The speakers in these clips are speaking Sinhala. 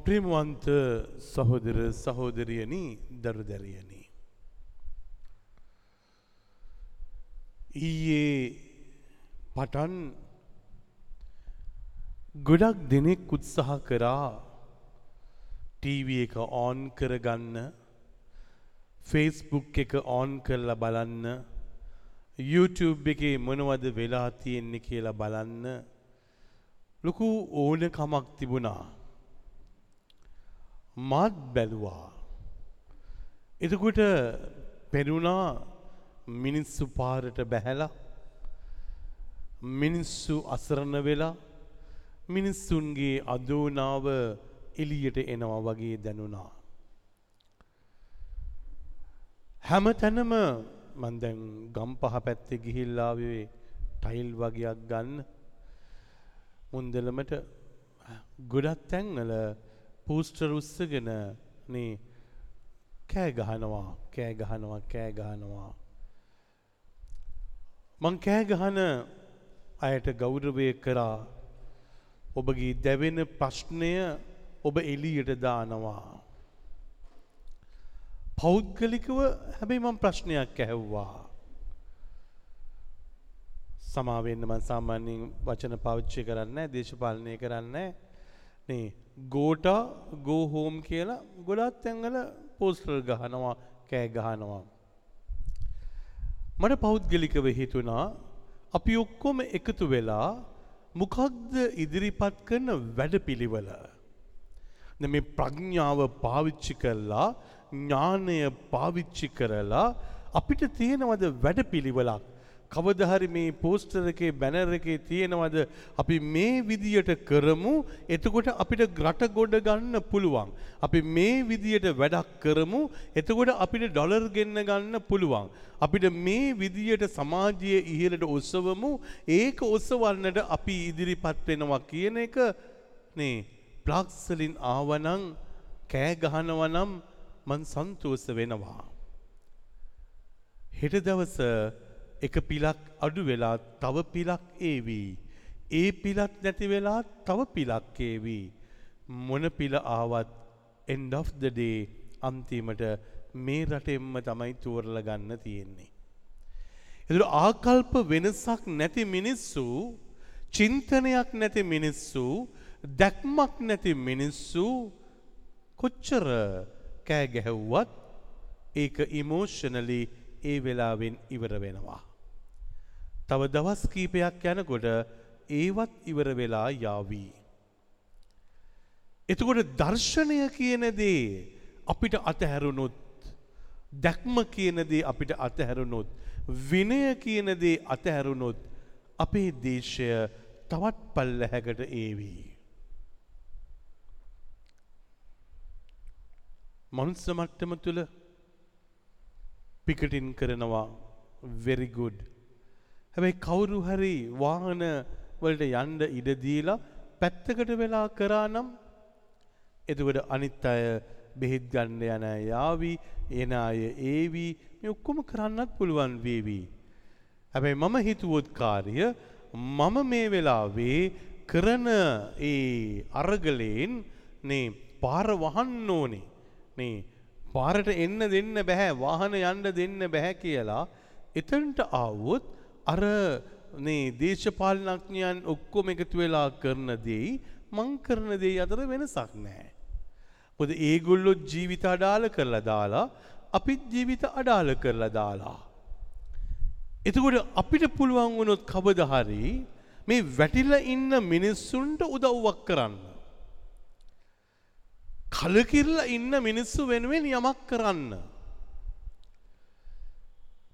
මා ප්‍රේමවන්ත සහෝදර සහෝදරියනි දරුදැරියනි. ඊයේ පටන් ගොඩක් දෙනෙක් උත්සාහ කරා ටීවී එක ඕන් කරගන්න ෆේස්බුක් එක ඕන් කරලා බලන්න YouTube එකේ මොනවද වෙලා තියෙන්නේ කියලා බලන්න. ලොකු ඕනකමක් තිබුණා. මාත් බැලුවා එතකොට පෙරුණා මිනිස්සු පාරට බැහැලා මිනිස්සු අසරණ වෙලා මිනිස්සුන්ගේ අදෝනාව එලියට එනවා වගේ දැනුණා. හැම තැනම මන් දැන් ගම්පහ පැත්තේ ගිහිල්ලාවේ ටයිල් වගේක් ගන්න මුන්දලමට ගොඩත් තැන්වල පූස්ටර් උස්සගෙන නේ කෑ ගහනවා කෑ ගහනවා කෑ ගහනවා මං කෑ ගහන අයට ගෞරවය කරා ඔබගේ දැවෙන ප්‍රශ්නය ඔබ එලියට දානවා. පෞද්ගලිකව හැබැයි මං ප්‍රශ්නයක් ඇහැව්වා. සමාවෙන්න මන් සාමාන්‍යයෙන් වචන පාවිච්චි කරන්න දේශපාලනය කරන්න නේ ගෝටා ගෝහෝම් කියලා ගොඩත් තැන්වල පෝස්ටර් ගහනවා කෑ ගහනවා. මට පෞද්ගලිකව හිතුණා අපි ඔක්කොම එකතු වෙලා මොකක්ද ඉදිරිපත් කරන වැඩපිළිවෙල. දැන් මේ ප්‍රඥාව පාවිච්චි කරලා ඥානය පාවිච්චි කරලා අපිට තියෙනවද වැඩපිළිවෙලක් කවදහරි මේ පෝස්ටර් එකේ බැනර් එකේ තියෙනවද අපි මේ විදියට කරමු එතකොට අපිට රට ගොඩ ගන්න පුළුවන්. අපි මේ විදියට වැඩක් කරමු එතකොට අපිට ඩොලර් ගෙන්න ගන්න පුළුවන්. අපිට මේ විදියට සමාජයේ ඉහළට ඔස්සවමු ඒක ඔස්සවන්නට අපි ඉදිරිපත් වෙනවා කියන එක නේ ප්ලක්ස්වලින් ආවනම් කෑ ගහනවනම් මං සන්තෝෂ වෙනවා. හෙට දවස එක පිලක් අඩු වෙලා තව පිලක් ඒවී. ඒ පිලත් නැති වෙලා තව පිලක් ඒවී. මොන පිල ආවත් end of the day අන්තිමට මේ රටෙම්ම තමයි තෝරල ගන්න තියෙන්නේ. එතුර ආකල්ප වෙනසක් නැති මිනිස්සු චින්තනයක් නැති මිනිස්සු දැක්මක් නැති මිනිස්සු කොච්චර කෑ ගැහැව්වත් ඒක ඉමෝෂනලි ඒ වෙලාවෙන් ඉවර වෙනවා. තව දවස් කීපයක් යනකොට ඒවත් ඉවර වෙලා යාවී. එතකොට දර්ශනය කියන දේ අපිට අතහැරුණොත් දැක්ම කියන දේ අපිට අතහැරුණොත් විනය කියන දේ අතහැරුණොත් අපේ දේශය තවත් පල්ලහැකට ඒවී. මනුස්ස මට්ටම තුළ පිකටින් කරනවා වෙරිගුඩ්. හැබැයි කවුරු හරි වාහන වලට යන්ඩ ඉඩදීලා පැත්තකට වෙලා කරා නම් එතුකට අනිත් අය බෙහිත් ගණ්ඩ යන යාවී එන අය ඒවී මේ ඔක්කොම කරන්නත් පුළුවන් වේවී. හැබැයි මම හිතුවොත් කාරිය මම මේ වෙලාවේ කරන ඒ අරගලයෙන් නේ පාර වහන්න ඕනේ නේ පාරට එන්න දෙන්න බැහැ වාහන යන්න දෙන්න බැහැ කියලා එතන්ට ආවොත් අර නේ දේශපාලනඥයන් ඔක්කොම එකතු වෙලා කරන දෙයි මං කරන දේ අතර වෙනසක් නෑ. පොද ඒගොල්ලො ජීවිත අඩාල කරලා දාලා අපිත් ජීවිත අඩාල කරලා දාලා. එතකොට අපිට පුළුවන් වුණොත් කබදහරි මේ වැටිල ඉන්න මිනිස්සුන්ට උදව්වක් කරන්න. කලකිරලා ඉන්න මිනිස්සු වෙනුවෙන් යමක් කරන්න.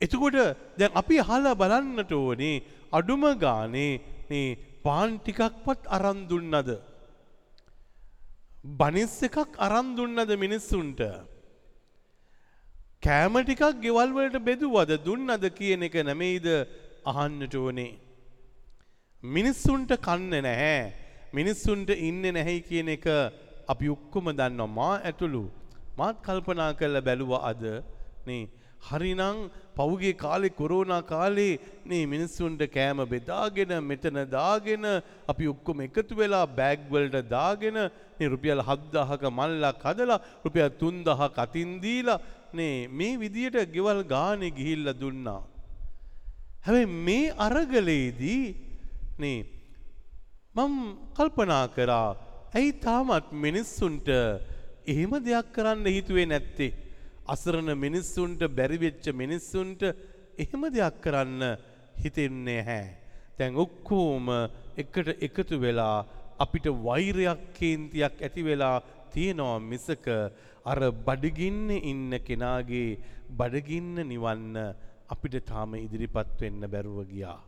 එතකොට දැන් අපි අහලා බලන්නට ඕනේ අඩුම ගානේ මේ පාන් ටිකක්වත් අරන් දුන්නද? බනිස් එකක් අරන් දුන්නද මිනිස්සුන්ට? කෑම ටිකක් ගෙවල් වලට බෙදුවද දුන්නද කියන එක නෙමෙයිද අහන්නට ඕනේ. මිනිස්සුන්ට කන්නේ නැහැ. මිනිස්සුන්ට ඉන්නේ නැහැ කියන එක අපි ඔක්කොම දන්නවා මා ඇතුළු මාත් කල්පනා කරලා බැලුවා අද නේ හරිනම් පෞගේ කාලේ කොරෝනා කාලේ නේ මිනිස්සුන්ට කෑම බෙදාගෙන මෙතන දාගෙන අපි ඔක්කොම එකතු වෙලා බෑග් වලට දාගෙන නේ රුපියල් 7000ක මල්ලක් හදලා රුපියල් 3000ක් අතින් දීලා නේ මේ විදියට ගෙවල් ගානේ ගිහිල්ලා දුන්නා. හැබැයි මේ අරගලේදී නේ මම කල්පනා කරා ඇයි තාමත් මිනිස්සුන්ට එහෙම දෙයක් කරන්න හිතුවේ නැත්තේ. අසරණ මිනිස්සුන්ට බැරිවෙච්ච මිනිස්සුන්ට එහෙම දෙයක් කරන්න හිතෙන්නේ හැ. තැන් ඔක්කෝම එකට එකතු වෙලා අපිට වෛරයක් කේන්තියක් ඇති වෙලා තියෙනවා මිසක අර බඩගින්න ඉන්න කෙනාගේ බඩගින්න නිවන්න අපිට තාම ඉදිරිපත් වෙන්න බැරුව ගියා.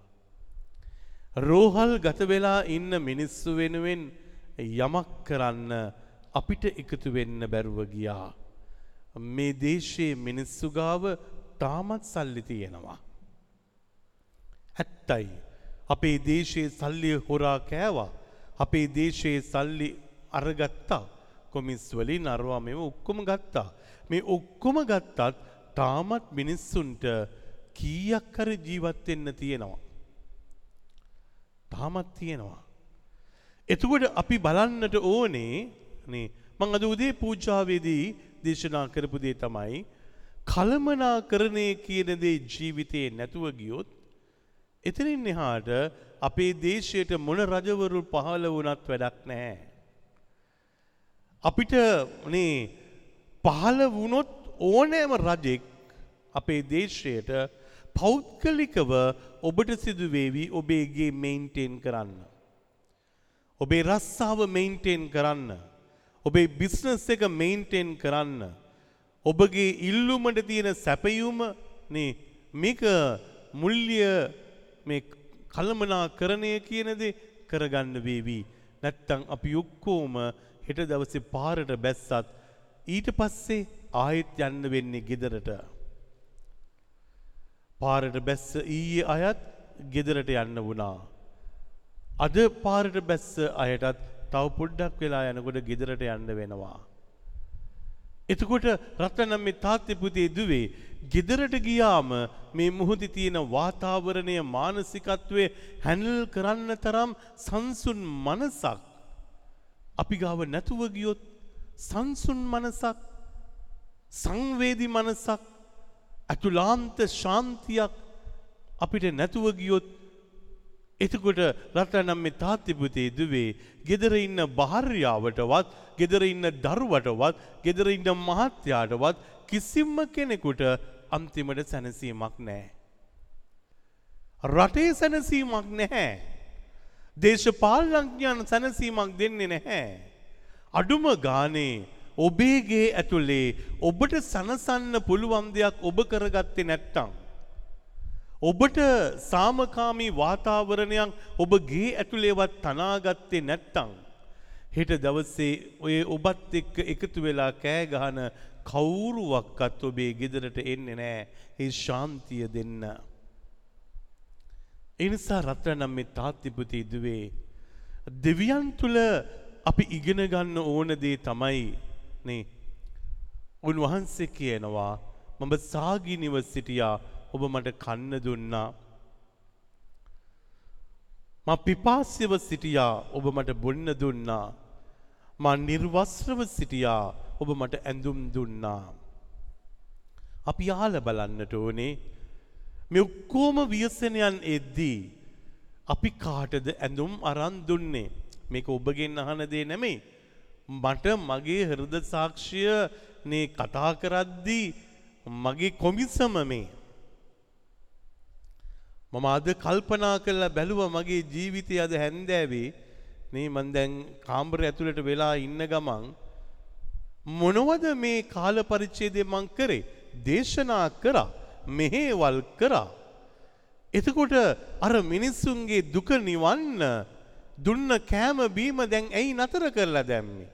රෝහල් ගත වෙලා ඉන්න මිනිස්සු වෙනුවෙන් යමක් කරන්න අපිට එකතු වෙන්න බැරුව ගියා. මේ දේශයේ මිනිස්සු ගාව තාමත් සල්ලි තියෙනවා. ඇත්තයි. අපේ දේශයේ සල්ලි හොරා කෑවා. අපේ දේශයේ සල්ලි අරගත්තා. කොමිස් වලින් අරවා මෙව ඔක්කොම ගත්තා. මේ ඔක්කොම ගත්තත් තාමත් මිනිස්සුන්ට කීයක් කර ජීවත් වෙන්න තියෙනවා. තාමත් තියෙනවා. එතකොට අපි බලන්නට ඕනේ නේ මං අද උදේ පූජාවේදී දේශනා කරපු දේ තමයි කලමනාකරණය කියන දේ ජීවිතේ නැතුව ගියොත් එතනින් එහාට අපේ දේශයට මොන රජවරු පහළ වුණත් වැඩක් නැහැ. අපිට නේ පහළ වුණොත් ඕනෑම රජෙක් අපේ දේශයට පෞද්ගලිකව ඔබට සිදුවේවි ඔබේගේ මෙයින්ටේන් කරන්න. ඔබේ රස්සාව මෙයින්ටේන් කරන්න. ඔබේ බිස්නස් එක මෙයින්ටේන් කරන්න. ඔබගේ ඉල්ලුමට තියෙන සැපයුම නේ මේක මුල්්‍ය මේ කළමනා කරණය කියනද කරගන්න වේවී. නැත්තං අපි යොක්කෝම හෙට දවසේ පාරට බැස්සත් ඊට පස්සේ ආයෙත් යන්න වෙන්නේ ගෙදරට. පාරට බැස්ස ඊයේ අයත් ගෙදරට යන්න වුණා. අද පාරට බැස්ස අයටත් තව පොඩ්ඩක් වෙලා යනකොට ගෙදරට යන්න වෙනවා. එතකොට රත්නම් මේ තාත්‍ය පුතේ දුවේ ගෙදරට ගියාම මේ මුහුදේ තියෙන වාතාවරණය මානසිකත්වය හැන්ඩල් කරන්න තරම් සංසුන් මනසක් අපි ගාව නැතුව ගියොත් සංසුන් මනසක් සංවේදී මනසක් ඇතුලාන්ත ශාන්තියක් අපිට නැතුව ගියොත් එතකොට රටනම් මේ තාත්තිපුතේ දුවේ ගෙදර ඉන්න භාර්යාවටවත් ගෙදර ඉන්න දරුවටවත් ගෙදර ඉන්න මහත්යාටවත් කිසිම කෙනෙකුට අන්තිමට සැනසීමක් නෑ. රටේ සැනසීමක් නැහැ. දේශපාලනඥයන් සැනසීමක් දෙන්නේ නැහැ. අඩුම ගානේ ඔබේගේ ඇතුලේ ඔබට සනසන්න පුළුවන් දෙයක් ඔබ කරගත්තේ නැත්තම්. ඔබට සාමකාමී වාතාවරණයක් ඔබගේ ඇතුළේවත් තනාගත්තේ නැත්තං. හෙට දවස්සේ ඔය ඔබත් එක්ක එකතු වෙලා කෑගහන කවුරුවක්කත් ඔබේ ගෙදරට එන්නේ නෑ ඒ ශාන්තිය දෙන්න. එනිසා රත්‍රනම් මේ තාත්තිපුති ඉදුවේ. දෙවියන් තුළ අපි ඉගෙන ගන්න ඕන දේ තමයි නේ. උන්වහන්සේ කියනවා මම සාගිනිව සිටියා ඔබ මට කන්න දුන්නා. ම පිපාස්‍යව සිටියා ඔබ මට බොන්න දුන්නා. මා නිර්වස්්‍රව සිටියා ඔබ මට ඇඳුම් දුන්නා. අපි යාල බලන්නට ඕනේ මෙ ඔක්කෝම ව්‍යසනයන් එද්දී. අපි කාටද ඇඳුම් අරන් දුන්නේ මේක ඔබගෙන් අහන දේ නෙමේ. මට මගේ හෘද සාක්ෂය නේ කතා කරද්දී මගේ කොමිසම මේ. මම අද කල්පනා කරලා බැලුව මගේ ජීවිතය අද හැන්දෑවේ. මේ මන් දැන් කාම්බර ඇතුළට වෙලා ඉන්න ගමන් මොනවද මේ කාල පරිච්ඡේදය මං කරේ? දේශනා කරා මෙහෙවල් කරා. එතකොට අර මිනිස්සුන්ගේ දුක නිවන්න දුන්න කෑම බීම දැන් ඇයි නතර කරලා දැම්මේ?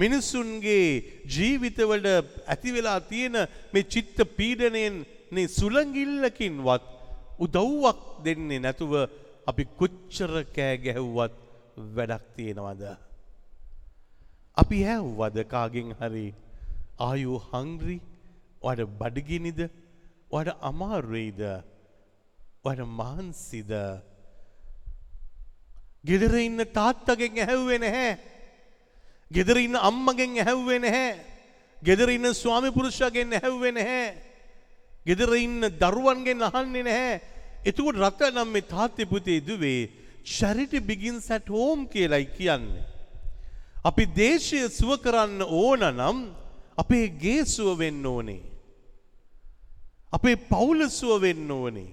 මිනිස්සුන්ගේ ජීවිතවලට ඇති වෙලා තියෙන මේ චිත්ත පීඩනයෙන් නේ සුළඟිල්ලකින්වත් උදව්වක් දෙන්නේ නැතුව අපි කොච්චර කෑ ගැහුවත් වැඩක් තියෙනවද. අපි හැව්වද කාගෙන් හරි ආයු හංග්‍රි වඩ බඩගිනිද වඩ අමාරුවෙයිද වඩ මහන්සිද ගෙදර ඉන්න තාත්තගෙන් ඇහැව්වේ නැහැ. ගෙදර ඉන්න අම්මගෙන් ඇහැව්වේ නැහැ. ගෙදර ඉන්න ස්වාමි පුරුෂයාගෙන් ඇහැව්වේ නැහැ. ගෙදර ඉන්න දරුවන්ගෙන් අහන්නේ නැහැ. එතකොට රට නම් මේ තාත්තේ පුතේ දුවේ charity begins at home කියලායි කියන්නේ. අපි දේශය සුව කරන්න ඕන නම් අපේ ගේ සුව වෙන්න ඕනේ. අපේ පවුල සුව වෙන්න ඕනේ.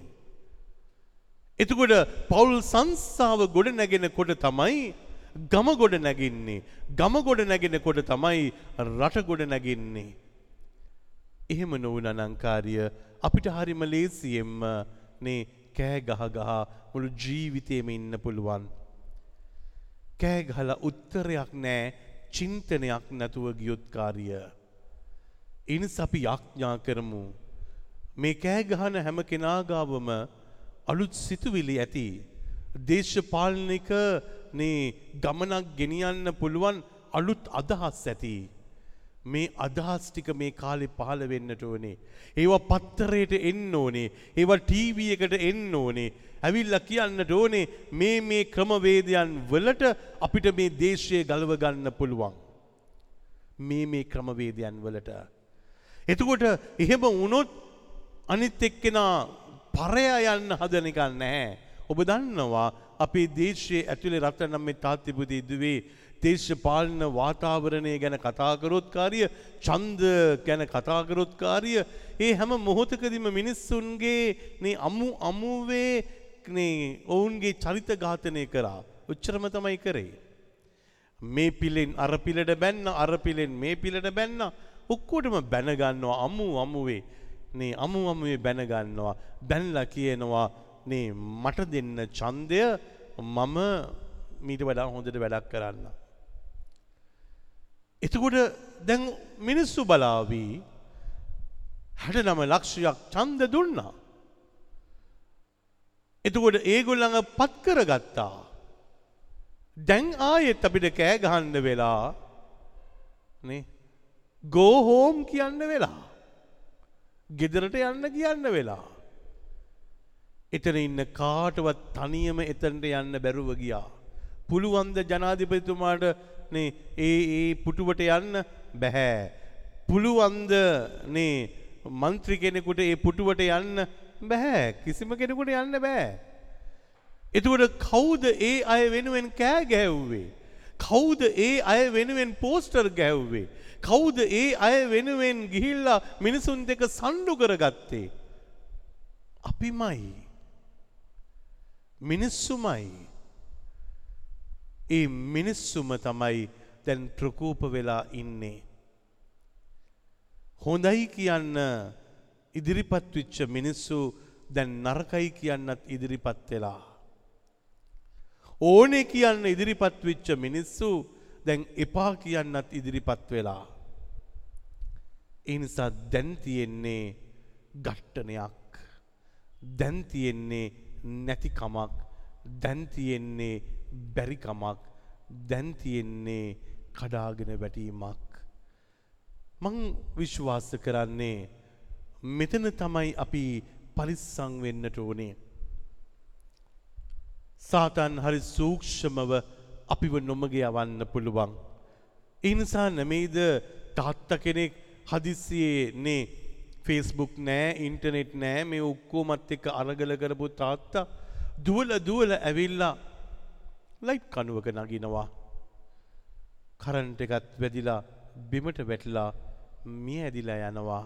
එතකොට පවුල් සංස්ථාව ගොඩ නැගෙනකොට තමයි ගම ගොඩ නැගින්නේ. ගම ගොඩ නැගෙනකොට තමයි රට ගොඩ නැගින්නේ. එහෙම නොවන අනංකාරිය අපිට හරිම ලේසියෙන්ම නේ කෑ ගහ ගහ මුළු ජීවිතයම ඉන්න පුළුවන්. කෑ ගහලා උත්තරයක් නෑ චින්තනයක් නැතුව ගියොත්කාරිය. ඉනිස් අපි යක්ඥා කරමු. මේ කෑ ගහන හැම කෙනාගාවම අලුත් සිතුවිලි ඇති. දේශපාලනික නේ ගමනක් ගෙනියන්න පුළුවන් අලුත් අදහස් ඇති. මේ අදහස් ටික මේ කාලේ පහළ වෙන්නට ඕනේ. ඒවා පත්තරයට එන්න ඕනේ. ඒවා ටීවී එකට එන්න ඕනේ. ඇවිල්ලා කියන්නට ඕනේ මේ මේ ක්‍රමවේදයන් වලට අපිට මේ දේශය ගලව ගන්න පුළුවන්. මේ මේ ක්‍රමවේදයන් වලට. එතකොට එහෙම වුණොත් අනිත් එක්කෙනා පරයා යන්න හදන එක නැහැ. ඔබ දන්නවා අපේ දේශයේ ඇතුලේ රටනම් මේ තාත්තිපුදී දුවේ දේශපාලන වාතාවරණය ගැන කතාකරොත් කාරිය ඡන්ද ගැන කතාකරොත් කාරිය ඒ හැම මොහොතකදීම මිනිස්සුන්ගේ මේ අමු අමුවේ මේ ඔවුන්ගේ චරිත ඝාතනය කරා. උච්චරම තමයි කරේ. මේ පිලෙන් අර පිලට බැන්න අර පිලෙන් මේ පිලට බැන්න ඔක්කොටම බැනගන්නවා අමු අමුවේ. නේ අමු අමුවේ බැනගන්නවා බැනලා කියනවා නේ මට දෙන්න ඡන්දය මම මීට වඩා හොඳට වැඩක් කරන්න. එතකොට දැන් මිනිස්සු බලාවී හැට නම ලක්ෂයක් ඡන්ද දුන්නා. එතකොට ඒගොල්ලඟ පත් කරගත්තා. දැන් ආයෙත් අපිට කෑ ගහන්න වෙලා නේ ගෝහෝම් කියන්න වෙලා. ගෙදරට යන්න කියන්න වෙලා. එතන ඉන්න කාටවත් තනියම එතන්ට යන්න බැරුව ගියා. පුළුවන්ද ජනාධිපතිතුමාට නේ ඒ ඒ පුටුවට යන්න බැහැ. පුළුවන්ද නේ මන්ත්‍රී කෙනෙකුට ඒ පුටුවට යන්න බැහැ කිසිම කෙනෙකුට යන්න බෑ. එතුකොට කවුද ඒ අය වෙනුවෙන් කෑ ගැව්වේ. කවුද ඒ අය වෙනුවෙන් පෝස්ටර් ගැව්වේ. කවුද ඒ අය වෙනුවෙන් ගිහිල්ලා මිනිසුන් දෙක සණ්ඩු කරගත්තේ. අපිමයි. මිනිස්සුමයි. ඒ මිනිස්සුම තමයි දැන් ප්‍රකෝප වෙලා ඉන්නේ. හොඳයි කියන්න ඉදිරිපත් විච්ච මිනිස්සු දැන් නරකයි කියන්නත් ඉදිරිපත් වෙලා. ඕනේ කියන්න ඉදිරිපත් විච්ච මිනිස්සු දැන් එපා කියන්නත් ඉදිරිපත් වෙලා. එනිසා දැන් තියෙන්නේ ගට්ටනයක්. දැන් තියෙන්නේ නැතිකමක්. දැන් තියෙන්නේ බැරිකමක්. දැන් තියෙන්නේ කඩාගෙන වැටීමක්. මං විශ්වාස කරන්නේ මෙතන තමයි අපි පරිස්සං වෙන්නට ඕනේ. සාතන් හරි සූක්ෂමව අපිව නොමග යවන්න පුළුවන්. එනිසා නෙමෙයිද තාත්ත කෙනෙක් හදිස්සියේ නේ ෆේස්බුක් නෑ ඉන්ටනෙට් නෑ මේ ඔක්කෝමත් එක්ක අරගල කරපු තාත්තා දුවල දුවල ඇවිල්ලා ලයිට් කනුවක නගිනවා. කරන්ට එකත් වැදිලා බිමට වැටලා මිය ඇදිලා යනවා.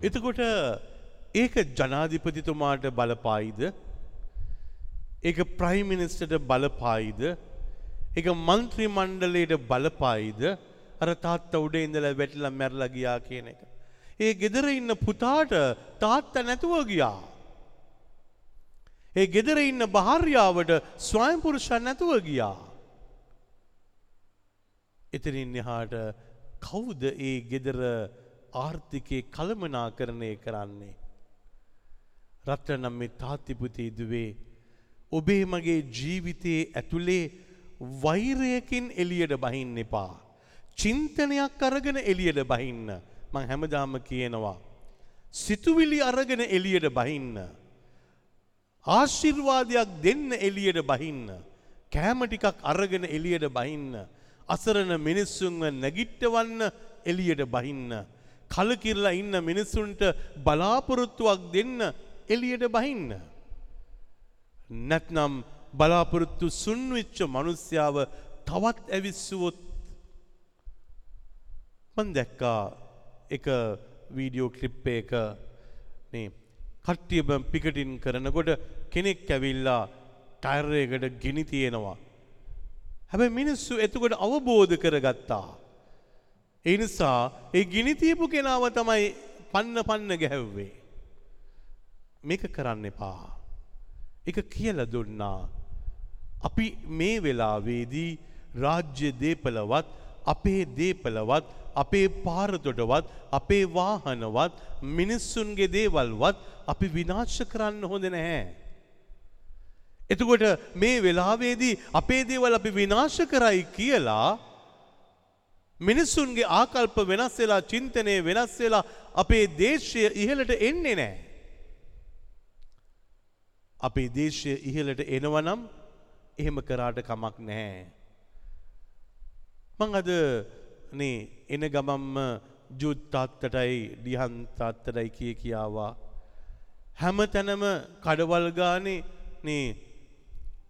එතකොට ඒක ජනාධිපතිතුමාට බලපායිද ඒක ප්‍රයිමිනිස්ටට බලපායිද එක මන්ත්‍රී මණ්ඩලයට බලපායිද අර තාත්ත උඩ ඉඳල වැටල මැරල ගියා කියන එක. ඒ ගෙදර ඉන්න පුතාට තාත්ත නැතුව ගියා. ඒ ගෙදර ඉන්න භාර්යාවට ස්වයම්පුරුෂන් නැතුව ගියා. එතනින් එහාට කවුද ඒ ගෙදර ආර්ථිකය කළමනා කරණය කරන්නේ. රත්තරනම් මේ තාත්තිපුතේ දුවේ ඔබේ මගේ ජීවිතයේ ඇතුළේ වෛරයකින් එලියට බහින්න එපා. චින්තනයක් අරගෙන එලියට බහින්න මං හැමදාම කියනවා. සිතුවිලි අරගෙන එලියට බහින්න. ආශිර්වාදයක් දෙන්න එලියට බහින්න. කෑම ටිකක් අරගෙන එලියට බහින්න. අසරණ මිනිස්සුන්ව නැගිට්ටවන්න එලියට බහින්න. කලකිරලා ඉන්න මිනිස්සුන්ට බලාපොරොත්තුවක් දෙන්න එලියට බහින්න. නැත්නම් බලාපොරොත්තු සුන්විච්ච මනුස්්‍යාව තවත් ඇවිස්සුවොත් මන් දැක්කා එක වීඩියෝ කලිප්ප එක නේ කට්ටියම පිකටින් කරනකොට කෙනෙක් ඇවිල්ලා ටයිරයකට ගිනි තියෙනවා. හැබැ මිනිස්සු එතකොට අවබෝධ කරගත්තා. ඒ නිසා ඒ ගිනිතියපු කෙනාව තමයි පන්න පන්න ගැහැව්වේ. මේක කරන්න එපා. එක කියල දුන්නා. අපි මේ වෙලාවේදී රාජ්‍ය දේපලවත් අපේ දේපලවත් අපේ පාරතොටවත් අපේ වාහනවත් මිනිස්සුන්ගේ දේවල්වත් අපි විනාශ කරන්න හොඳ නැහැ. එතකොට මේ වෙලාවේදී අපේ දේවල් අපි විනාශ කරයි කියලා මිනිස්සුන්ගේ ආකල්ප වෙනස් වෙලා චින්තනය වෙනස් වෙලා අපේ දේශය ඉහළට එන්නේ නෑ. අපේ දේශය ඉහළට එනවනම් එහෙම කරාට කමක් නැහැ. මං අද නේ එන ගමම්ම ජුත්තාත්තටයි ඩිහන්තාත්තටයි කිය කියාවා. හැම තැනම කඩවල් ගානේ නේ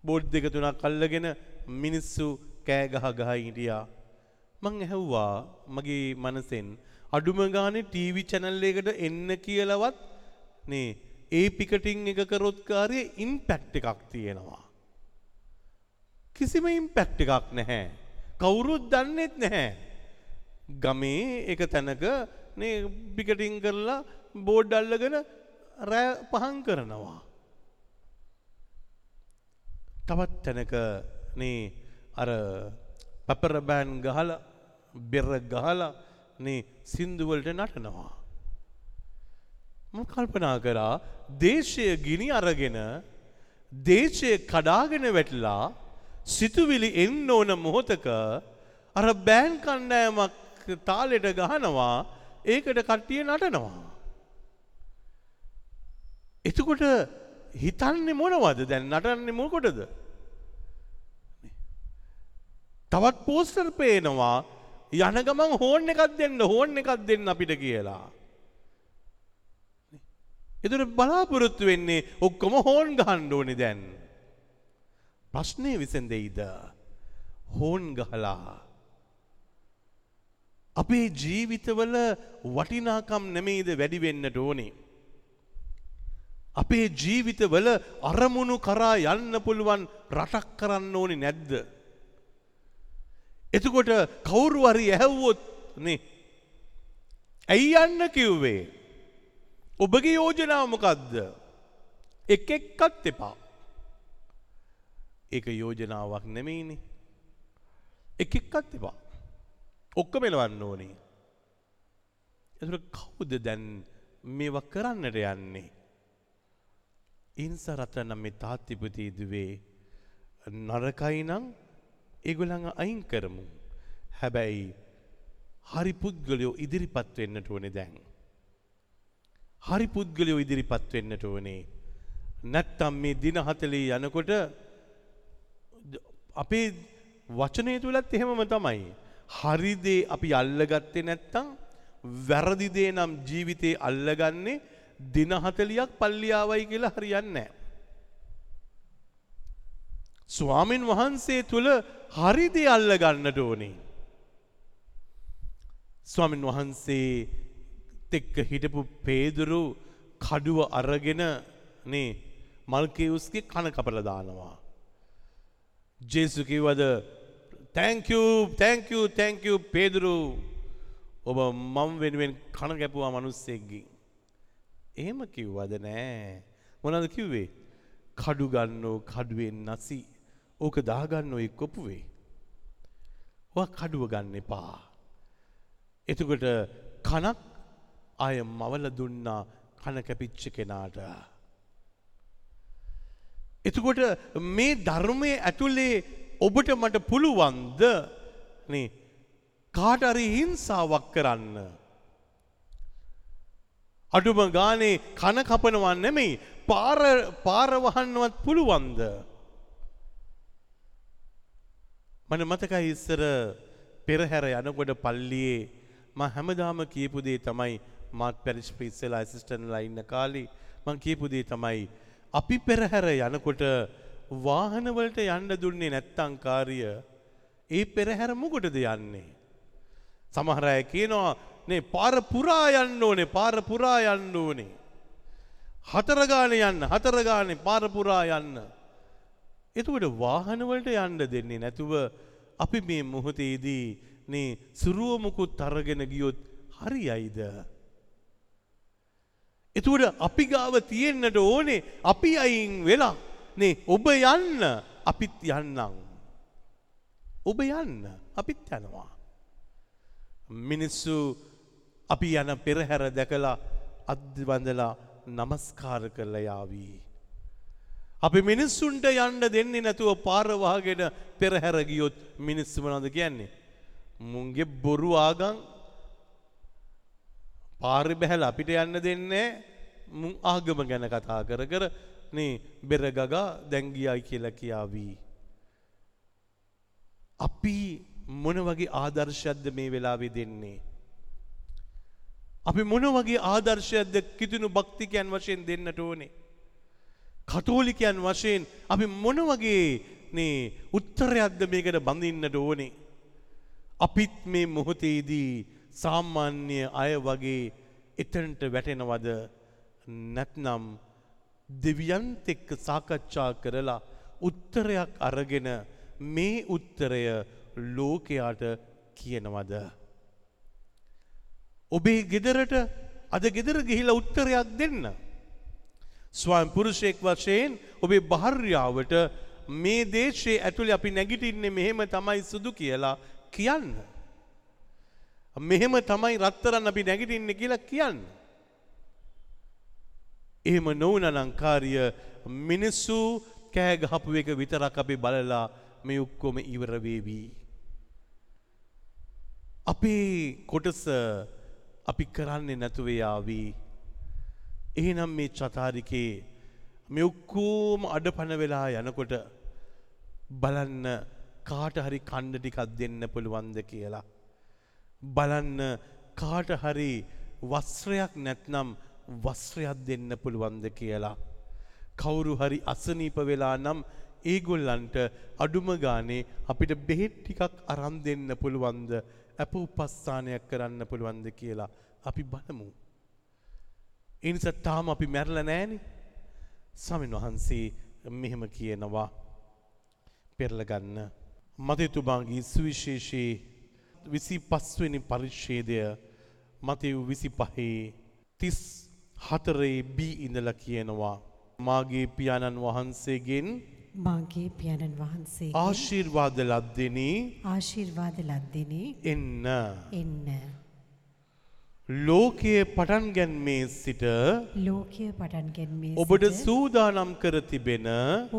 බෝඩ් දෙක තුනක් අල්ලගෙන මිනිස්සු කෑගහ ගහ හිටියා. මං ඇහැව්වා මගේ මනසෙන් අඩුම ගානේ ටීවි චැනල් එකට එන්න කියලවත් නේ ඒ පිකටිං එක කරොත් කාර්යය ඉම්පැක්ට් එකක් තියෙනවා. කිසිම ඉම්පැක්ට් එකක් නැහැ. කවුරුත් දන්නෙත් නැහැ. ගමේ එක තැනක නේ පිකටිං කරලා බෝඩ් අල්ලගෙන රෑ පහන් කරනවා. තවත් තැනක නේ අර පපරබෑන් ගහල බෙර ගහල නේ සින්දුවලට නටනවා. ම කල්පනා කරා දේශය ගිනි අරගෙන දේශය කඩාගෙන වැටලා සිතුවිලි එන්න ඕන මොහොතක අර බෑන් කණ්ඩෑමක් තාලෙට ගහනවා ඒකට කට්ටිය නටනවා. එතකොට හිතන්නේ මොනවද දැන් නටන්නේ මොකොටද. තවත් පෝස්ටර් පේනවා යන ගමන් හෝන් එකක් දෙන්න හෝන් එකක් දෙන්න අපිට කියලා. එතුර බලාපොරොත්තු වෙන්නේ ඔක්කොම හෝන් ගහන්ඩ ඕනි දැන්. ප්‍රශ්නය විසඳෙයිද හෝන් ගහලා. අපේ ජීවිතවල වටිනාකම් නෙමෙයිද වැඩිවෙන්නට ඕනේ. අපේ ජීවිතවල අරමුණු කරා යන්න පුළුවන් රටක් කරන්න ඕනි නැද්ද. එතකොට කවුරු හරි ඇහැව්වොත් නේ. ඇයි යන්න කිව්වේ. ඔබගේ යෝජනාව මොකක්ද. එක් එක්කත් එපා. ඒක යෝජනාවක් නෙමෙයිනි. එක එක්කත් එපා. ඔක්ක මෙලවන්න ඕනේ. එතුට කවුද දැන් මේව කරන්නට යන්නේ. ඉන්ස රතනම් මේ තාත්තිපතිීදුවේ නරකයිනං ඒගොළඟ අයින් කරමු. හැබැයි හරි පුද්ගලයෝ ඉදිරිපත් වෙන්නට ඕනෙ දැන්. හරි පුද්ගලයෝ ඉදිරිපත් වෙන්නට ඕනේ. නැත්තම් මේ දින හතලේ යනකොට අපේ වචනය තුළත් එහෙමම තමයි. හරිදේ අපි අල්ලගත්තේ නැත්තං වැරදිදේ නම් ජීවිතේ අල්ලගන්නේ දින හතලියක් පල්ලියාවයි කියලා හරියන්නේ. ස්වාමින් වහන්සේ තුළ හරිදේ අල්ල ගන්නට ඕනේ. ස්වාමින් වහන්සේ තෙක්ක හිටපු පේදුරු කඩුව අරගෙන නේ මල්කෙවුස්ගේ කන කපල දානවා. ජේසු කිව්වද තැංකූ තැංකූ තැංකූ පේදුරු ඔබ මම් වෙනුවෙන් කන ගැපුවා මනුස්සෙක්ගින්. එහෙම කිව්වද නෑ මොනද කිව්වේ කඩු ගන්නෝ කඩුවෙන් නසි ඕක දාගන්න ඔය කොපුවේ. ඔ කඩුව ගන්න එපා. එතකොට කනක් අය මවල දුන්නා කන කැපිච්ච කෙනාට. එතකොට මේ ධර්මය ඇතුළේ ඔබට මට පුළුවන්ද නේ කාටරි හිංසාවක් කරන්න. අඩුම ගානේ කන කපනවන් නෙමෙයි පාර පාරවහන්නවත් පුළුවන්ද. මන මතකයි ඉස්සර පෙරහැර යනකොට පල්ලියේ ම හැමදාම කියපුදේ තමයි මාත් පැරිස් පිස්සලා ඇසිස්ටන්ලා ඉන්න කාලි මං කියපුදේ තමයි අපි පෙරහැර යනකොට වාහනවලට යන්න දුන්නේ නැත්තංකාරිය ඒ පෙරහැර මුකොටද යන්නේ. සමහරය කියනවා නේ පාර පුරා යන්න ඕනේ පාර පුරා යන්න ඕනේ. හතරගාන යන්න හතරගානේ පාරපුරා යන්න. එතුකට වාහනවලට යන්න දෙන්නේ නැතුව අපි මේ මොහොතේදී නේ සුරුවමුකුත් අරගෙන ගියොත් හරි අයිද. එතුවට අපි ගාව තියෙන්න්නට ඕනේ අපි අයින් වෙලා නේ ඔබ යන්න අපිත් යන්නම්. ඔබ යන්න අපිත් යනවා. මිනිස්සු අපි යන පෙරහැර දැකලා අධ්‍යබඳලා නමස්කාර කරල යාවී. අපි මිනිස්සුන්ට යන්න දෙන්නේ නැතුව පාරවාගෙන පෙරහැර ගියොත් මිනිස්සුමනද කියන්නේ. මුන්ගේ බොරු ආගං පාරි බැහැල අපිට යන්න දෙන්නේ මුන් ආගම ගැන කතා කර කර නේ බෙරගගා දැංගියයි කියලා කියාවී. අපි මොන වගේ ආදර්ශයක්ද මේ වෙලාවෙ දෙන්නේ. අපි මොන වගේ ආදර්ශයක්ද කිතුුණු භක්තිකයන් වශයෙන් දෙන්නට ඕනේ. කතෝලිකයන් වශයෙන් අපි මොන වගේ නේ උත්තරයක්ද මේකට බඳින්නට ඕනේ. අපිත් මේ මොහොතේදී සාමාන්‍ය අය වගේ එතනට වැටෙනවද නැත්නම් දෙවියන්ත එක්ක සාකච්ඡා කරලා උත්තරයක් අරගෙන මේ උත්තරය ලෝකයාට කියනවද. ඔබේ ගෙදරට අද ගෙදර ගිහිලා උත්තරයක් දෙන්න. ස්වයන් පුරුෂයෙක් වශයෙන් ඔබේ භාර්යාවට මේ දේශයේ ඇතුළේ අපි නැගිටින්නේ මෙහෙම තමයි සුදු කියලා කියන්න. මෙහෙම තමයි රත්තරන් අපි නැගිටින්නේ කියලා කියන්න. එහෙම නොවනනංකාරිය මිනිස්සු කෑගහපු එක විතරක් අපි බලලා මේ ඔක්කොම ඉවරවේවී. අපේ කොටස අපි කරන්නේ නැතුවයාවී. එහෙනම් මේ චතාරිකේ මේ ඔක්කෝම අඩපන වෙලා යනකොට බලන්න කාට හරි කණ්ඩ ටිකක් දෙන්න පුළුවන්ද කියලා. බලන්න කාට හරි වස්ත්‍රයක් නැත්නම් වස්ත්‍රයක් දෙන්න පුළුවන්ද කියලා. කවුරු හරි අසනීප වෙලා නම් ඒගොල්ලන්ට අඩුම ගානේ අපිට බෙහෙත් ටිකක් අරන් දෙන්න පුළුවන්ද අප උපස්ථානයක් කරන්න පුළුවන්ද කියලා අපි බලමු. එනිසා තාම අපි මැරල නෑනි සමින් වහන්සේ මෙහෙම කියනවා පෙරලගන්න. මතයතුමාගේ සුවිශේෂයේ විසි පස්වනි පරිච්ෂේදය මතයු විසි පහේ තිස් හතරේ බී ඉඳල කියනවා. මාගේ පියාණන් වහන්සේගෙන් මාගේ පියාණන් වහන්සේ ආශිර්වාද ලද්දෙනී ආශිර්වාද ලද්දෙනේ එන්න. එන්න. ලෝකයේ පටන් ගැන්මේ සිට ලෝකය පටන් ගැන්මේ ඔබට සූදානම් කර තිබෙන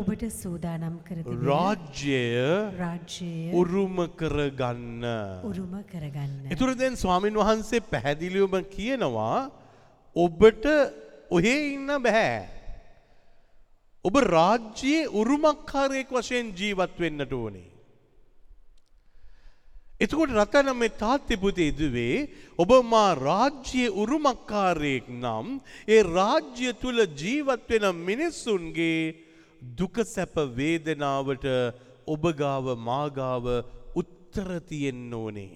ඔබට සූදානම් කර රාජ්‍යය රාජ්‍යය උරුම කරගන්න. උරුම කරගන්න. එතුර දැන් ස්වාමින් වහන්සේ පැහැදිලිවම කියනවා ඔබට ඔහේ ඉන්න බැහැ. ඔබ රාජ්‍යයේ උරුමක්කාරයෙක් වශයෙන් ජීවත් වෙන්නට ඕනේ. එතකොට රතන මේ තාත්්‍යපුති ඉදුවේ ඔබ මා රාජ්‍යයේ උරුමක්කාරයෙක් නම් ඒ රාජ්‍ය තුළ ජීවත් වෙන මිනිස්සුන්ගේ දුක සැප වේදනාවට ඔබගාව මාගාව උත්තර තියෙන්න ඕනේ.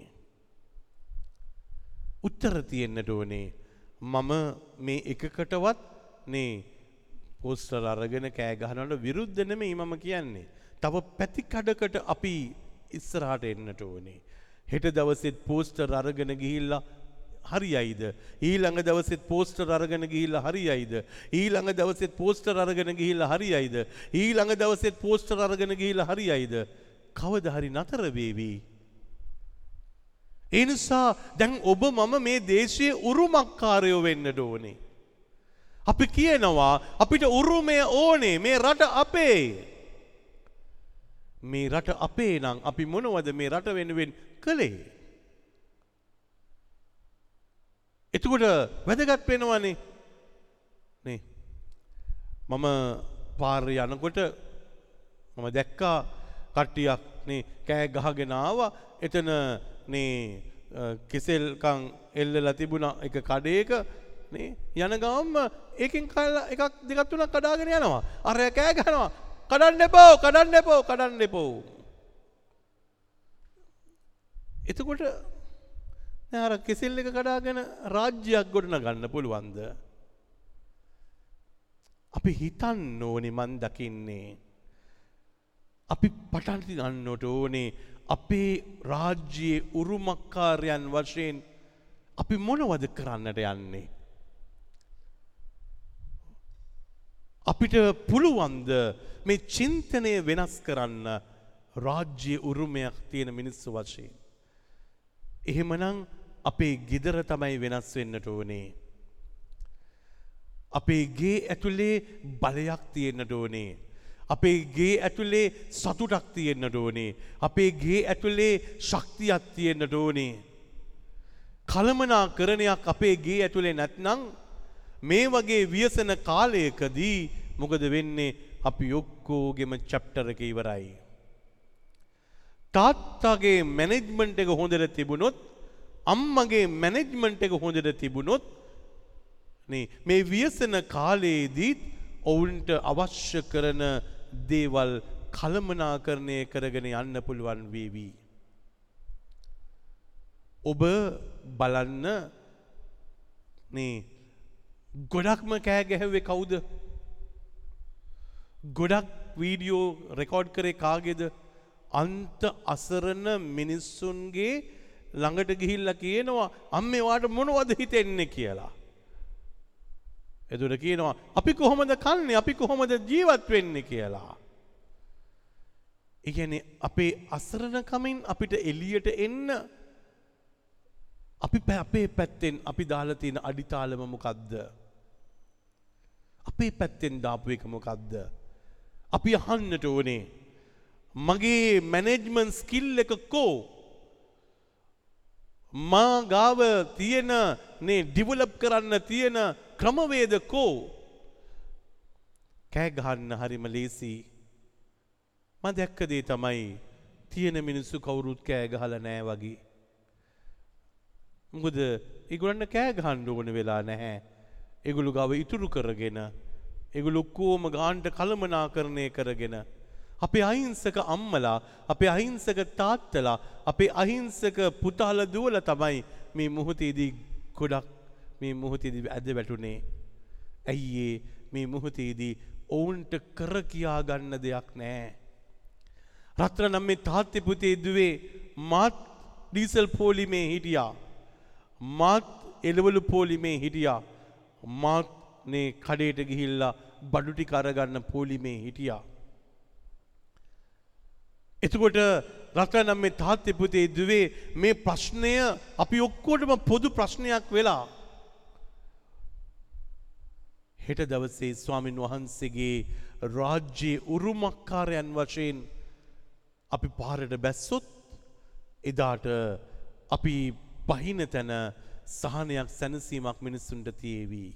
උත්තර තියෙන්නට ඕනේ මම මේ එකකටවත් නේ පෝස්ටර් අරගෙන කෑගහනට විරුද්ධනම මම කියන්නේ. තව පැතිකඩකට අපි ඉස්සරහට එන්නට ඕනේ. හෙට දවසෙත් පෝස්ටර් අරගෙන ගිහිල්ලා හරි අයිද. ඊළඟ දවසෙත් පෝස්ටර් අරගෙන ගිහිල්ලා හරි අයිද. ඊළඟ දවසෙත් පෝස්ටර් අරගෙන ගිහිල්ලා හරි අයිද. ඊළඟ දවසෙත් පෝස්ටර් අරගෙන ගිහිල්ලා හරි අයිද. කවද හරි නතර වේවී. ඒ නිසා දැන් ඔබ මම මේ දේශයේ උරුමක්කාරයෝ වෙන්නට ඕනේ. අපි කියනවා අපිට උරුමය ඕනේ මේ රට අපේ. මේ රට අපේ නම් අපි මොනවද මේ රට වෙනුවෙන් කළේ. එතකොට වැදගත් වෙනවනේ. නේ. මම පාර්ය යනකොට මම දැක්කා කට්ටියක් නේ කෑ ගහගෙනාව එතන නේ කෙසෙල්කං එල්ලලා තිබුණ එක කඩේක. නේ යන ගවම්ම ඒකින් කල්ල එකක් දෙකත් තුනක් කඩාගෙන යනවා. අරය කෑ ගහනවා. කඩන්න එපෝ කඩන්න එපෝ කඩන්න එපෝ. එතකොට අර කෙසෙල් එක කඩාගෙන රාජ්‍යයක් ගොඩන ගන්න පුළුවන්ද? අපි හිතන්න ඕනි මන් දකින්නේ. අපි පටන්ති ගන්නට ඕනේ අපේ රාජ්‍යයේ උරුමක්කාරයන් වශයෙන් අපි මොනවද කරන්නට යන්නේ. අපිට පුළුවන්ද මේ චින්තනය වෙනස් කරන්න රාජ්‍ය උරුමයක් තියෙන මිනිස්සු වශයෙන්. එහෙමනම් අපේ ගෙදර තමයි වෙනස් වෙන්නට ඕනේ. අපේ ගේ ඇතුලේ බලයක් තියෙන්නට ඕනේ. අපේ ගේ ඇතුලේ සතුටක් තියෙන්න්නට ඕනේ. අපේ ගේ ඇතුලේ ශක්තියක් තියෙන්න්නට ඕනේ. කළමනා කරණයක් අපේ ගේ ඇතුලේ නැත්නං මේ වගේ වියසන කාලයකදී මොකද වෙන්නේ අපි ඔක්කෝගෙම චැප්ටර එක ඉවරයි. තාත්තාගේ මැනෙජ්මන්ට් එක හොඳට තිබුණොත් අම්මගේ මැනෙජ්මන්ට් එක හොඳට තිබුණොත් මේ ව්‍යසන කාලයේදීත් ඔවුන්ට අවශ්‍ය කරන දේවල් කළමනාකරණය කරගෙන යන්න පුළුවන් වේවී. ඔබ බලන්න ගොඩක්ම කෑ ගැහැවේ කවුද ගොඩක් වීඩියෝ රෙකෝඩ් කරේ කාගෙද අන්ත අසරණ මිනිස්සුන්ගේ ළඟට ගිහිල්ල කියනවා අම්මේ වාට මොනවද හිතෙන්නේ කියලා. එතුට කියනවා අපි කොහොමද කන්නේ අපි කොහොමද ජීවත් වෙන්න කියලා. ඉගැන අපේ අසරණකමින් අපිට එලියට එන්න අපි පැ අපේ පැත්තෙන් අපි දාලතින අඩිතාලම මොකක්ද. අපේ පැත්තෙන් දාපු එක මොකක්ද. අපි අහන්නට ඕනේ. මගේ මැනෙජ්මන් ස්කිල් එක කෝ. මා ගාව තියෙන නේ ඩිවලප් කරන්න තියෙන ක්‍රමවේද කෝ. කෑගහන්න හරිම ලේසි. ම දැක්කදේ තමයි තියෙන මිනිස්සු කවුරුත් කෑ ගහල නෑ වගේ. මුකද ඉගුලන්න කෑ ගහන්ඩ ඕන වෙලා නැහැ. එගුළු ගව ඉතුරු කරගෙන. එගුළු ඔක්කෝම ගාන්ට කළමනා කරණය කරගෙන. අපේ අහිංසක අම්මලා අපේ අහිංසක තාත්තලා අපේ අහිංසක පුතාල දුවල තමයි මේ මුහතේදී ගොඩක් මේ මුහතේදී ඇද වැටුනේ. ඇයිඒ මේ මුහතේදී ඔවුන්ට කර කියා ගන්න දෙයක් නෑ. රත්‍ර නම් මේ තාත්්‍යපුතේ දුවේ මාත් ඩීසල් පෝලිමේ හිටියා. මාත් එළවලු පෝලිමේ හිටියා. මාත් නේ කඩේට ගිහිල්ලා බඩුටි කරගන්න පෝලිමේ හිටියා. එතකොට රටනම් මේ තාත්්‍යපුතේ දුවේ මේ ප්‍රශ්නය අපි ඔක්කෝටම පොදු ප්‍රශ්නයක් වෙලා. හෙට දවසේ ස්වාමින් වහන්සේගේ රාජ්‍යයේ උරුමක්කාරයන් වශයෙන් අපි පාරට බැස්සොත් එදාට අපි පහින තැන සහනයක් සැනසීමක් මිනිස්සුන්ට තියේවී.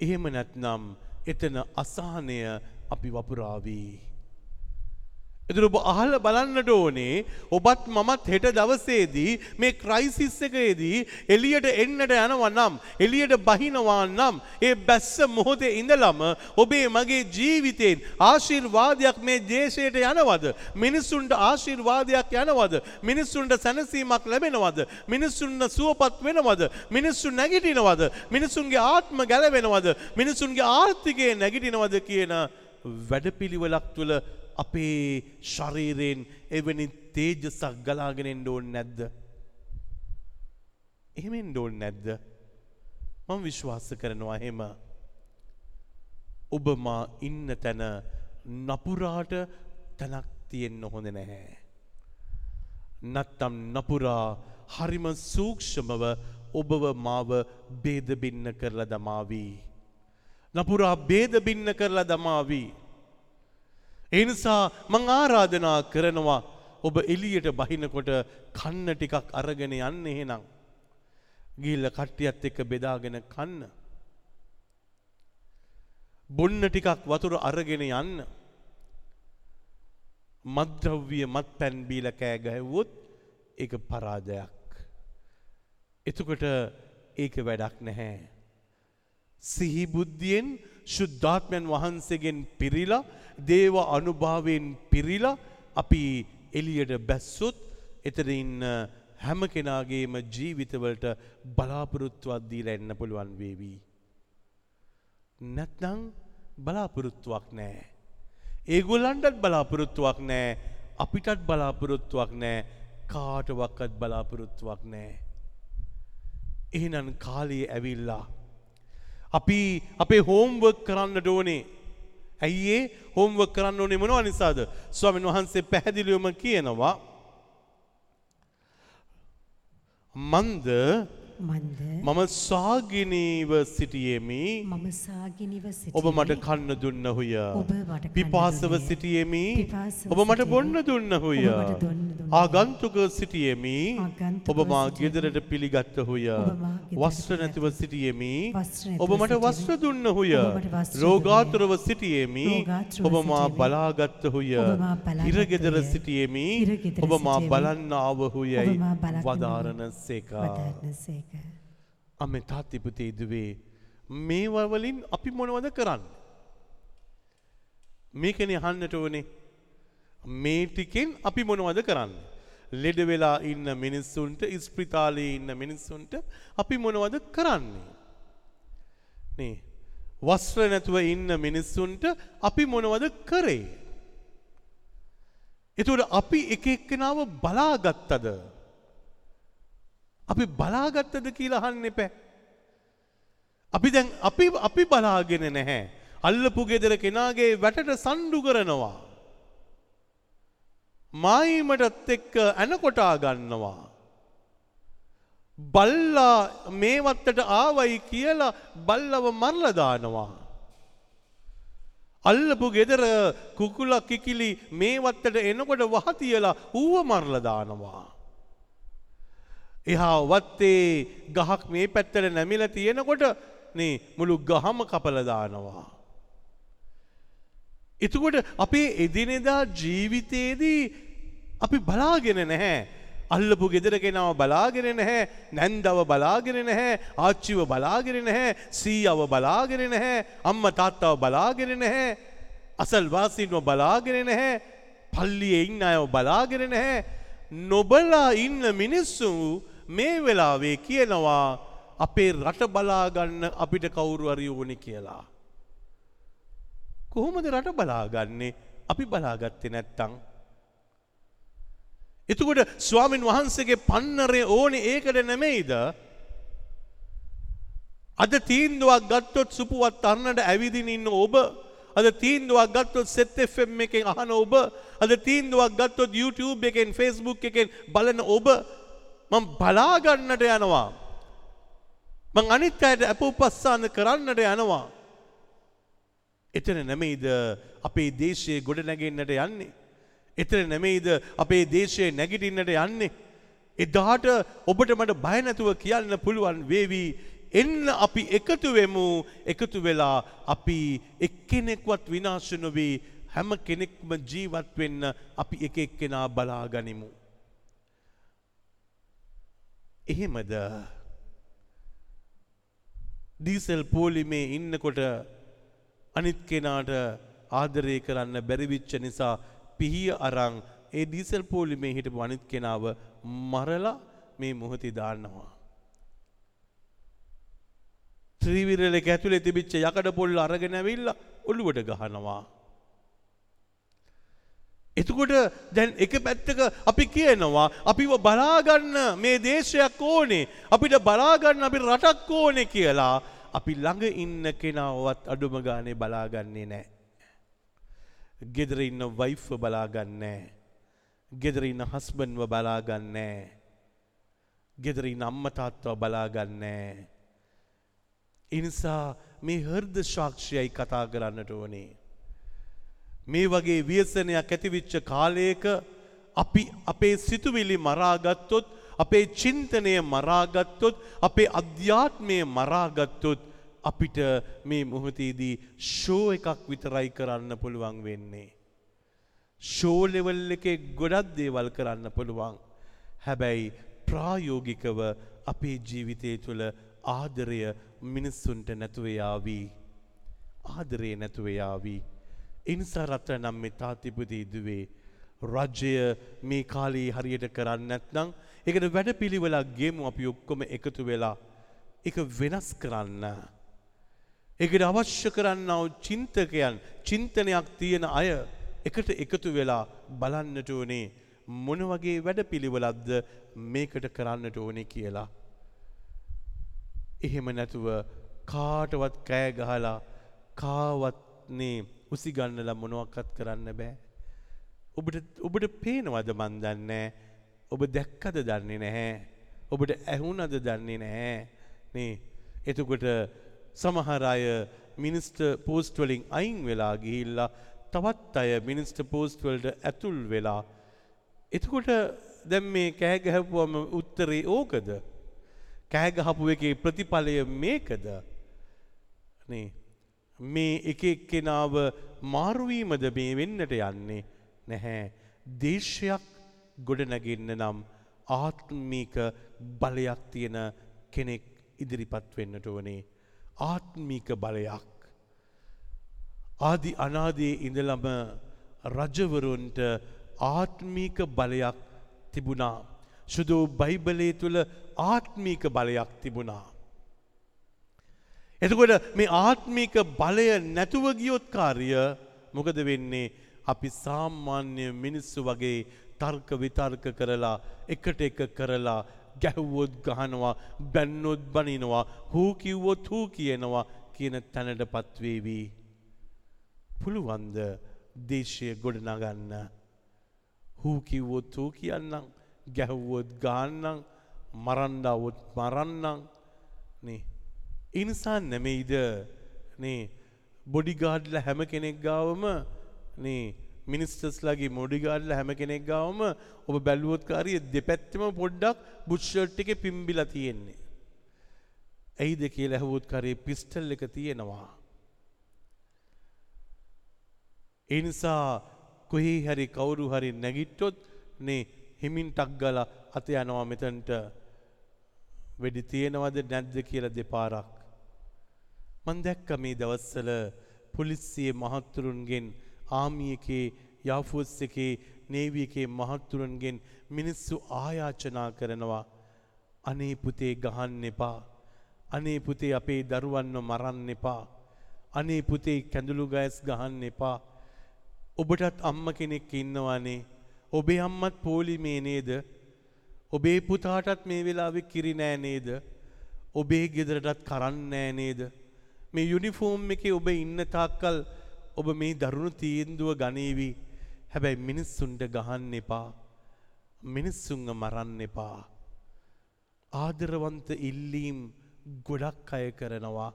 එහෙම නැත්නම් එතන අසාහනය අපි වපුරාවී. එතුර ඔබ අහල බලන්නට ඕනේ ඔබත් මමත් හෙට දවසේදී මේ ක්‍රයිසිස් එකේදී එලියට එන්නට යනව නම් එලියට බහිනවා නම් ඒ බැස්ස මොහොතේ ඉඳලම ඔබේ මගේ ජීවිතයෙන් ආශිර්වාදයක් මේ දේශයට යනවද? මිනිස්සුන්ට ආශිර්වාදයක් යනවද? මිනිස්සුන්ට සැනසීමක් ලැබෙනවද? මිනිස්සුන්ට සුවපත් වෙනවද? මිනිස්සු නැගිටිනවද? මිනිසුන්ගේ ආත්ම ගැලවෙනවද? මිනිසුන්ගේ ආර්ථිකය නැගිටිනවද කියන වැඩපිළිවෙලක් තුළ අපේ ශරීරයෙන් එවැනි තේජසක් ගලාගෙනෙන් ඕන් නැද්ද. එහෙමෙන් ඩෝන් නැද්ද. මම විශ්වාස කරනවා හෙම. ඔබ මා ඉන්න තැන නපුරාට තැනක් තියෙන්න හොඳ නැහැ. නත්තම් නපුරා හරිම සූක්ෂමව ඔබව මාව බේදබින්න කරලා දමාවී. නපුරා බේදබින්න කරලා දමාවී. එනිසා මං ආරාධනා කරනවා ඔබ එලියට බහිනකොට කන්න ටිකක් අරගෙන යන්න එහෙනම්. ගිල්ල කට්ටියත් එක්ක බෙදාගෙන කන්න. බොන්න ටිකක් වතුර අරගෙන යන්න. මද්‍රව්විය මත් පැන්බීල කෑගැහවුවොත් එක පරාජයක්. එතුකොට ඒක වැඩක් නැහැ. සිහිබුද්ධියෙන් ශුද්ධාත්මයන් වහන්සේගෙන් පිරිලා දේව අනුභාවයෙන් පිරිලා අපි එලියට බැස්සොත් එතන ඉන්න හැම කෙනාගේම ජීවිතවලට බලාපොරොත්තුවක් දීලා එන්න පුළුවන් වේවි. නැත්නම් බලාපොරොත්තුවක් නැහැ. ඒගොල්ලන්ටත් බලාපොරොත්තුවක් නැහැ. අපිටත් බලාපොරොත්තුවක් නැහැ. කාටවත් බලාපොරොත්තුවක් නැහැ. එහෙනම් කාලයේ ඇවිල්ලා අපි අපේ හෝම්වර්ක් කරන්න ඩෝනේ ඇයිඒ හෝම්වර්ක් කරන්න ඕනේ මොනවා නිසාද? ස්වාමීන් වහන්සේ පැහැදිලිවම කියනවා මන්ද මන්ද මම සාගිනීව සිටියෙමි මම සාගිනිව සිටියේ. ඔබ මට කන්න දුන්නහුය ඔබ මට පිපාසව. සිටියෙමි ඔබ මට සිටියෙමි. බොන්න දුන්නහුය. ආගන්තුක සිටියෙමි ඔබ මා සිටියෙමි. ගෙදරට ගෙදරට වස්ත්‍ර නැතිව සිටියෙමි ඔබ මට සිටියෙමි. වස්ත්‍ර දුන්නහුය රෝගාතුරව සිටියෙමි ඔබ මා සිටියෙමි. බලාගත්තහුය. හිරගෙදර සිටියෙමි ඔබ මා සිටියෙමි. බලන්න ආවහුයයි වදාරන සේකා වදාරනසේක. අම තාත්තිපතේ ඉදුවේ මේවවලින් අපි මොනවද කරන්න. මේකන අහන්නට ඕනේ මේ ටිකෙන් අපි මොනවද කරන්න. ලෙඩ වෙලා ඉන්න මිනිස්සුන්ට ඉස්ප්‍රිතාලයේ ඉන්න මිනිස්සුන්ට අපි මොනවද කරන්නේ. නේ වස්ත්‍ර නැතුව ඉන්න මිනිස්සුන්ට අපි මොනවද කරේ. එතුට අපි එක එක්කෙනාව බලාගත්තද. අපි බලාගත්තද කියලා අහන්න එපෑ. අපි දැන් අපි අපි බලාගෙන නැහැ. අල්ලපු ගෙදර කෙනාගේ වැටට සණ්ඩු කරනවා. මායිමටත් එක්ක ඇනකොටා ගන්නවා. බල්ලා මේ වත්තට ආවයි කියලා බල්ලව මරලා දානවා. අල්ලපු ගෙදර කුකුල කිකිලි මේ වත්තට එනකොට වහතියලා ඌව මරලා දානවා. එහා වත්තේ ගහක් මේ පැත්තට නැමිල තියෙනකොට නේ මුළු ගහම කපල දානවා. එතකොට අපේ එදිනෙදා ජීවිතයේදී අපි බලාගෙන නැහැ. අල්ලපු ගෙදර කෙනාව බලාගෙන නැහැ. නැන්දව බලාගෙන නැහැ. ආච්චිව බලාගෙන නැහැ. සීයව බලාගෙන නැහැ. අම්ම තාත්තාව බලාගෙන නැහැ. අසල්වාසින්ව බලාගෙන නැහැ. පල්ලියේ ඉන්න අයව බලාගෙන නැහැ. නොබලා ඉන්න මිනිස්සු මේ වෙලාවේ කියනවා අපේ රට බලාගන්න අපිට කවුරු හරි ඕනි කියලා. කොහොමද රට බලාගන්නේ අපි බලාගත්තේ නැත්තං. එතකොට ස්වාමින් වහන්සේගේ පන්නරය ඕනෙ ඒකට නෙමෙයිද අද තීන්දුවක් ගත්තොත් සුපුවත් අරන්නට ඇවිදින ඉන්න ඔබ අද තීන්දුවක් ගත්තොත් සෙත් FM එකෙන් අහන ඔබ අද තීන්දුවක් ගත්තොත් YouTube එකෙන් Facebook එකෙන් බලන ඔබ මම බලාගන්නට යනවා මං අනිත් අයට අප උපස්සාන කරන්නට යනවා එතන නෙමෙයිද අපේ දේශයේ ගොඩ නැගෙන්නට යන්නේ එතන නෙමෙයිද අපේ දේශයේ නැගිටින්නට යන්නේ. එදාට ඔබට මට බය නැතුව කියන්න පුළුවන් වේවි. එන්න අපි එකතු වෙමු එකතු වෙලා අපි එක්කෙනෙක්වත් විනාශ නොවී හැම කෙනෙක්ම ජීවත් වෙන්න අපි එක එක්කෙනා බලා ගනිමු. එහෙමද ඩීසල් පෝලිමේ ඉන්නකොට අනිත් කෙනාට ආදරය කරන්න බැරිවිච්ච නිසා පිහිය අරං ඒ ඩීසල් පෝලිමේ හිටපු අනිත් කෙනාව මරලා මේ මොහොතේ දාන්නවා. ත්‍රීවිරලක ඇතුළේ තිබිච්ච යකඩ පොල්ල අරගෙන ඇවිල්ලා ඔළුවට ගහනවා. එතකොට දැන් එක පැත්තක අපි කියනවා අපිව බලාගන්න මේ දේශයක් ඕනේ අපිට බලාගන්න අපි රටක් ඕනේ කියලා අපි ළඟ ඉන්න කෙනාවත් අඩුම ගානේ බලාගන්නේ නෑ. ගෙදර ඉන්න වයිෆ් බලාගන්නේ. ගෙදර ඉන්න හස්බන්ව බලාගන්නේ. ගෙදර ඉන්න අම්ම තාත්තව බලාගන්නේ. ඉනිසා මේ හර්ද ශාක්ෂයයි කතා කරන්නට ඕනේ. මේ වගේ ව්‍යසනයක් ඇතිවිච්ච කාලයක අපි අපේ සිතුවිලි මරාගත්තොත් අපේ චින්තනය මරාගත්තොත් අපේ අධ්‍යාත්මය මරාගත්තොත් අපිට මේ මොහොතේදී ෂෝ එකක් විතරයි කරන්න පුළුවන් වෙන්නේ. ෂෝ ලෙවල් එකේ ගොඩක් දේවල් කරන්න පුළුවන්. හැබැයි ප්‍රායෝගිකව අපේ ජීවිතය තුළ ආදරය මිනිස්සුන්ට නැතුව යාවී. ආදරේ නැතුව යාවී. ඉනිසා රට නම් මේ තාතිපති ඉදුවේ. රජ්‍යය මේ කාලේ හරියට කරන්න නැත්නම් එකට වැඩ පිළිවෙලක් ගේමු අපි ඔක්කොම එකතු වෙලා එක වෙනස් කරන්න. එකට අවශ්‍ය කරන්නව චින්තකයන් චින්තනයක් තියෙන අය එකට එකතු වෙලා බලන්නට ඕනේ මොන වගේ වැඩ පිළිවෙලක්ද මේකට කරන්නට ඕනේ කියලා. එහෙම නැතුව කාටවත් කෑ ගහලා කාවත්නේ උසිගන්නලා මොනවක්කත් කරන්න බෑ. ඔබට ඔබට පේනවද මන් දන්නේ ඔබ දැක්කද දන්නේ නැහැ. ඔබට ඇහුනද දන්නේ නැහැ. නේ එතකොට සමහර අය මිනිස්ට පෝස්ට් වලින් අයින් වෙලා ගිහිල්ලා තවත් අය මිනිස්ට පෝස්ට් වලට ඇතුල් වෙලා එතකොට දැන් මේ කෑ ගහපුවම උත්තරේ ඕකද කෑ ගහපු එකේ ප්‍රතිඵලය මේකද නේ මේ එක එක්කෙනාව මාරුවීමද මේ වෙන්නට යන්නේ නැහැ දේශයක් ගොඩනගන්න නම් ආත්මීක බලයක් තියෙන කෙනෙක් ඉදිරිපත් වෙන්නට ඕනේ ආත්මික බලයක්. ආදි අනාදී ඉඳලම රජවරුන්ට ආත්මීක බලයක් තිබුණා. සුදු බයිබලේ තුළ ආත්මීක බලයක් තිබුණා. එතකොට මේ ආත්මීක බලය නැතුව ගියොත් කාර්ය මොකද වෙන්නේ අපි සාමාන්‍ය මිනිස්සු වගේ තර්ක විතර්ක කරලා එකට එක කරලා ගැහ්වොත් ගහනවා බැන්නොත් බනිනවා හූ කිව්වොත් හූ කියනවා කියන තැනට පත්වේවී. පුළුවන්ද දේශය ගොඩනගන්න. හූ කිව්වොත් හූ කියන්නම් ගැහ්වොත් ගාන්නම් මරන්ඩාවොත් මරන්නම් නේ. ඉනිසා නැමෙයිද නේ බොඩිගාඩ්ල හැම කෙනෙක් ගාවම නේ මිනිස්ටස්ලගේ මොඩිගාඩ්ල හැම කෙනෙක් ගාවම ඔබ බැල්ුවොත්කාරිය දෙපැත්තම පොඩ්ඩක් බුෂ්ෂට් එක පිම්බිල තියෙන්නේ. ඇයිද කියලා ඇහවුත්කාරයේ පිස්ටල් එක තියෙනවා. එනිසා කොහේ හැරි කවුරු හරි නැගිට්ටොත් නේ හිමින් ටක් ගල අත යනවා මෙතන්ට වෙඩි තියෙනවද නැද්ද කියල දෙපාරක්. මන් දැක්ක මේ දවස්සල පොලිස්සිය මහත්තුරුන්ගෙන් ආමියකේ යාෆුස් එකේ නේවිය එකේ මහත්තුරුන්ගෙන් මිනිස්සු ආයාචනා කරනවා. අනේ පුතේ ගහන්න එපා. අනේ පුතේ අපේ දරුවන්ව මරන්න එපා. අනේ පුතේ කැඳුළු ගෑස් ගහන්න එපා. ඔබටත් අම්ම කෙනෙක් ඉන්නවානේ. ඔබේ අම්මත් පෝලිමේ නේද? ඔබේ පුතාටත් මේ වෙලාවෙ කිරි නෑ නේද? ඔබේ ගෙදරටත් කරන්නෑ නේද? මේ යුනිෆෝම් එක ඔබ ඉන්න තාක්කල් ඔබ මේ දරුණු තීන්දුව ගනීවී. හැබැයි මිනිස්සුන්ට ගහන්න එපා. මිනිස්සුන්ග මරන්න එපා. ආදරවන්ත ඉල්ලීම් ගොඩක් අය කරනවා.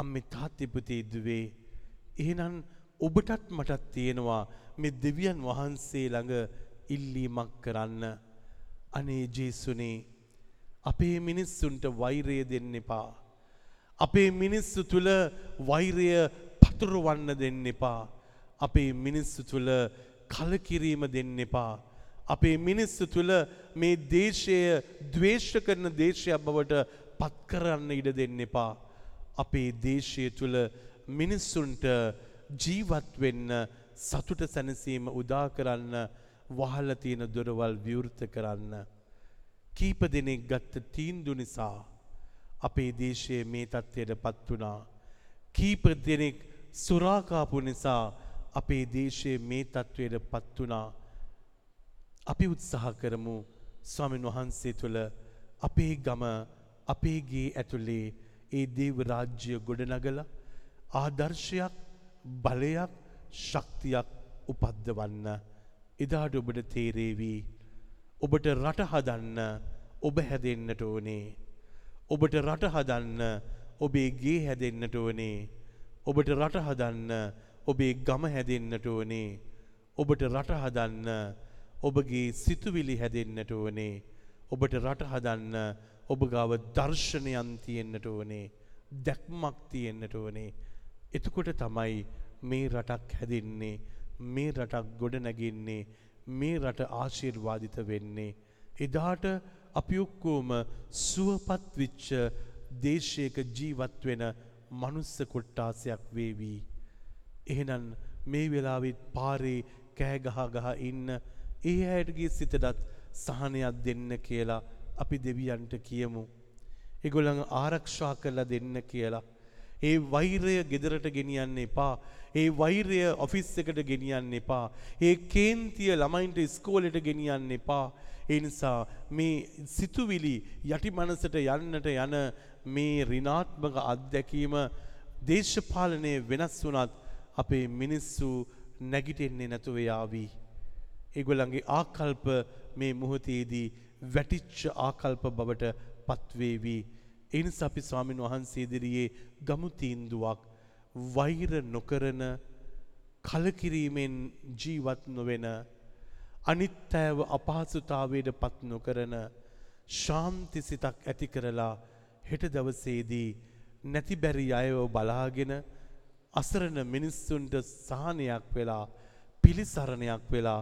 අම්මි තාත්තිපතේ දුවේ. එහෙනම් ඔබටත් මටත් තියෙනවා මේ දෙවියන් වහන්සේ ළඟ ඉල්ලීමක් කරන්න. අනේ ජේසුනේ අපේ මිනිස්සුන්ට වෛරය දෙන්න එපා. අපේ මිනිස්සු තුළ වෛරය පතුරවන්න දෙන්න එපා අපේ මිනිස්සු තුළ කලකිරීම දෙන්න එපා අපේ මිනිස්සු තුළ මේ දේශය දවේශ කරන දේශයක් බවට පත්කරන්න ඉඩ දෙන්න එපා. අපේ දේශය තුළ මිනිස්සුන්ට ජීවත්වෙන්න සතුට සැනසීම උදා කරන්න වහල තියෙන දොරවල් විවෘත කරන්න. කීප දෙනෙක් ගත්ත තීන්දු නිසා අපේ දේශය මේ තත්ත්වයට පත් වනා. කීප දෙනෙක් සුරාකාපු නිසා අපේ දේශය මේ තත්ත්වයට පත් වනා. අපි උත්සාහ කරමු ස්වාමීන් වහන්සේ තුළ අපේ ගම අපේගේ ඇතුළේ ඒ දේව රාජ්‍ය ගොඩනගල ආදර්ශයක් බලයක් ශක්තියක් උපද්දවන්න එදාට ඔබට තේරේවී ඔබට රට හදන්න ඔබ හැදෙන්න්නට ඕනේ ඔබට රට හදන්න ඔබේ ගේ හැදෙන්න්නට ඕනේ ඔබට රට හදන්න ඔබේ ගම හැදෙන්න්නට ඕනේ ඔබට රට හදන්න ඔබගේ සිතුවිලි හැදෙන්න්නට ඕනේ. ඔබට රට හදන්න ඔබ ගාව දර්ශනයන් තියෙන්න්නට ඕනේ. දැක්මක් තියෙන්න්නට ඕනේ. එතකොට තමයි මේ රටක් හැදෙන්නේ මේ රටක් ගොඩ නැගෙන්නේ මේ රට ආශිර්වාදිත වෙන්නේ. එදාට අපි ඔක්කෝම සුවපත් විච්ච දේශයක ජීවත් වෙන මනුස්ස කොට්ටාසයක් වේවී. එහෙනම් මේ වෙලාවිත් පාරේ කෑගහ ගහ ඉන්න ඒ අයටගේ සිතටත් සහනයක් දෙන්න කියලා අපි දෙවියන්ට කියමු. එගොළඟ ආරක්ෂා කරලා දෙන්න කියලා. ඒ වෛරය ගෙදරට ගෙනියන්න එපා. ඒ වෛරය ඔෆිස් එකට ගෙනියන්න එපා. ඒ කේන්තිය ළමයින්ට ස්කෝලට ගෙනියන්න එපා. ඒ නිසා මේ සිතුවිලි යටි මනසට යන්නට යන මේ රිනාත්මක අත්දැකීම දේශපාලනය වෙනස් වුණත් අපේ මිනිස්සු නැගිටෙන්නේ නැතුව යාවී. ඒගොල්ලන්ගේ ආකල්ප මේ මොහොතේදී වැටිච්ච ආකල්ප බවට පත්වේවී. එනිස අපි ස්වාමින් වහන්සේ ඉදිරියේ ගමු තීන්දුවක් වෛර නොකරන කලකිරීමෙන් ජීවත් නොවෙන අනිත්තෑව අපහසුතාවයට පත් නොකරන ශාන්ති සිතක් ඇති කරලා හෙට දවසේදී නැති බැරි අයව බලාගෙන අසරණ මිනිස්සුන්ට සහනයක් වෙලා පිළිසරණයක් වෙලා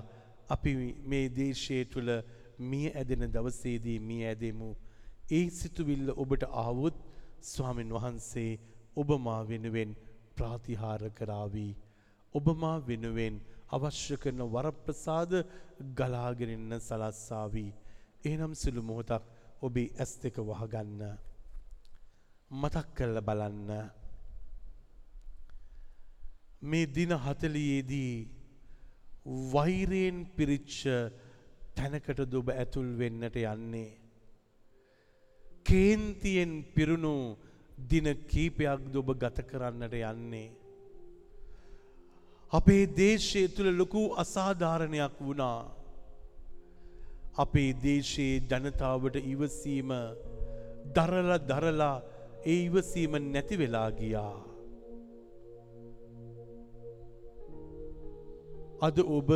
අපි මේ දේශය තුළ මිය ඇදෙන දවසේදී මිය ඇදෙමු. ඒ සිතුවිල්ල ඔබට ආවුත් ස්වාමින් වහන්සේ ඔබමා වෙනුවෙන් ප්‍රාතිහාර කරාවී. ඔබමා වෙනුවෙන් අවශ්‍ය කරන වරප්‍රසාද ගලාගෙනන්න සලස්සාවී. එනම් සුළු මොහොතක් ඔබේ ඇස් දෙක වහගන්න. මතක් කරල බලන්න. මේ දින හතලියේදී වෛරයෙන් පිරිච්ච තැනකට දුබ ඇතුල් වෙන්නට යන්නේ. කේන්තියෙන් පිරුණු දින කීපයක් දුබ ගත කරන්නට යන්නේ. අපේ දේශය තුළ ලොකු අසාධාරණයක් වුණා. අපේ දේශයේ ජනතාවට ඉවසීම දරල දරලා ඒ ඉවසීම නැති වෙලා ගියා. අද ඔබ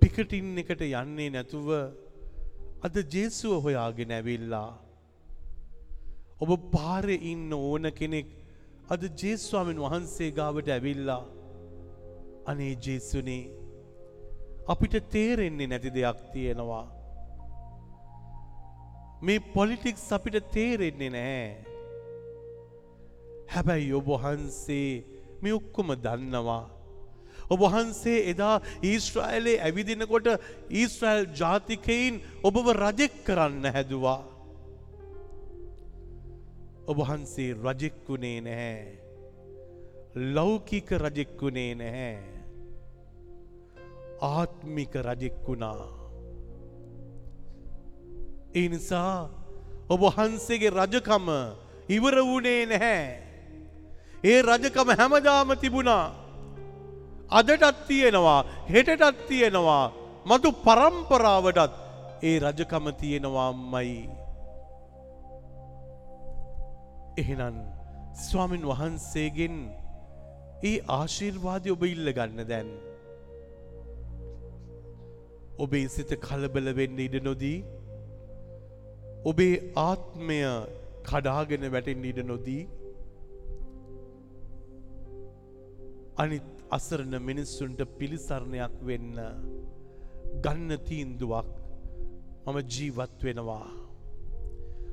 පිකටින් එකට යන්නේ නැතුව අද ජේසුව හොයාගෙන ඇවිල්ලා. ඔබ පාරෙ ඉන්න ඕන කෙනෙක් අද ජේස්වාමෙන් වහන්සේ ගාවට ඇවිල්ලා අනේ ජේසුනේ අපිට තේරෙන්නේ නැති දෙයක් තියෙනවා. මේ පොලිටික්ස් අපිට තේරෙන්නේ නැහැ. හැබැයි ඔබ වහන්සේ මේ ඔක්කොම දන්නවා. ඔබ වහන්සේ එදා ඊස්ට්‍රයිලේ ඇවිදිනකොට ඊස්ට්‍රයිල් ජාතිකයින් ඔබව රජෙක් කරන්න හැදුවා. ඔබ වහන්සේ රජෙක්වුණේ නැහැ. ලෞකික රජෙක්වුණේ නැහැ. ආත්මික රජෙක්වුණා. ඒ නිසා ඔබ වහන්සේගේ රජකම ඉවර වුණේ නැහැ. ඒ රජකම හැමදාම තිබුණා. අදටත් තියෙනවා හෙටටත් තියෙනවා මතු පරම්පරාවටත් ඒ රජකම තියෙනවා අම්මයි. එහෙනම් ස්වාමින් වහන්සේගෙන් ඒ ආශිර්වාදය ඔබ ඉල්ල ගන්න දැන්. ඔබේ සිත කලබල වෙන්න ඉඩ නොදී ඔබේ ආත්මය කඩාගෙන වැටෙන් ඉඩ නොදී අනිත් අසරණ මිනිස්සුන්ට පිළිසරණයක් වෙන්න ගන්න තීන්දුවක් මම ජීවත් වෙනවා.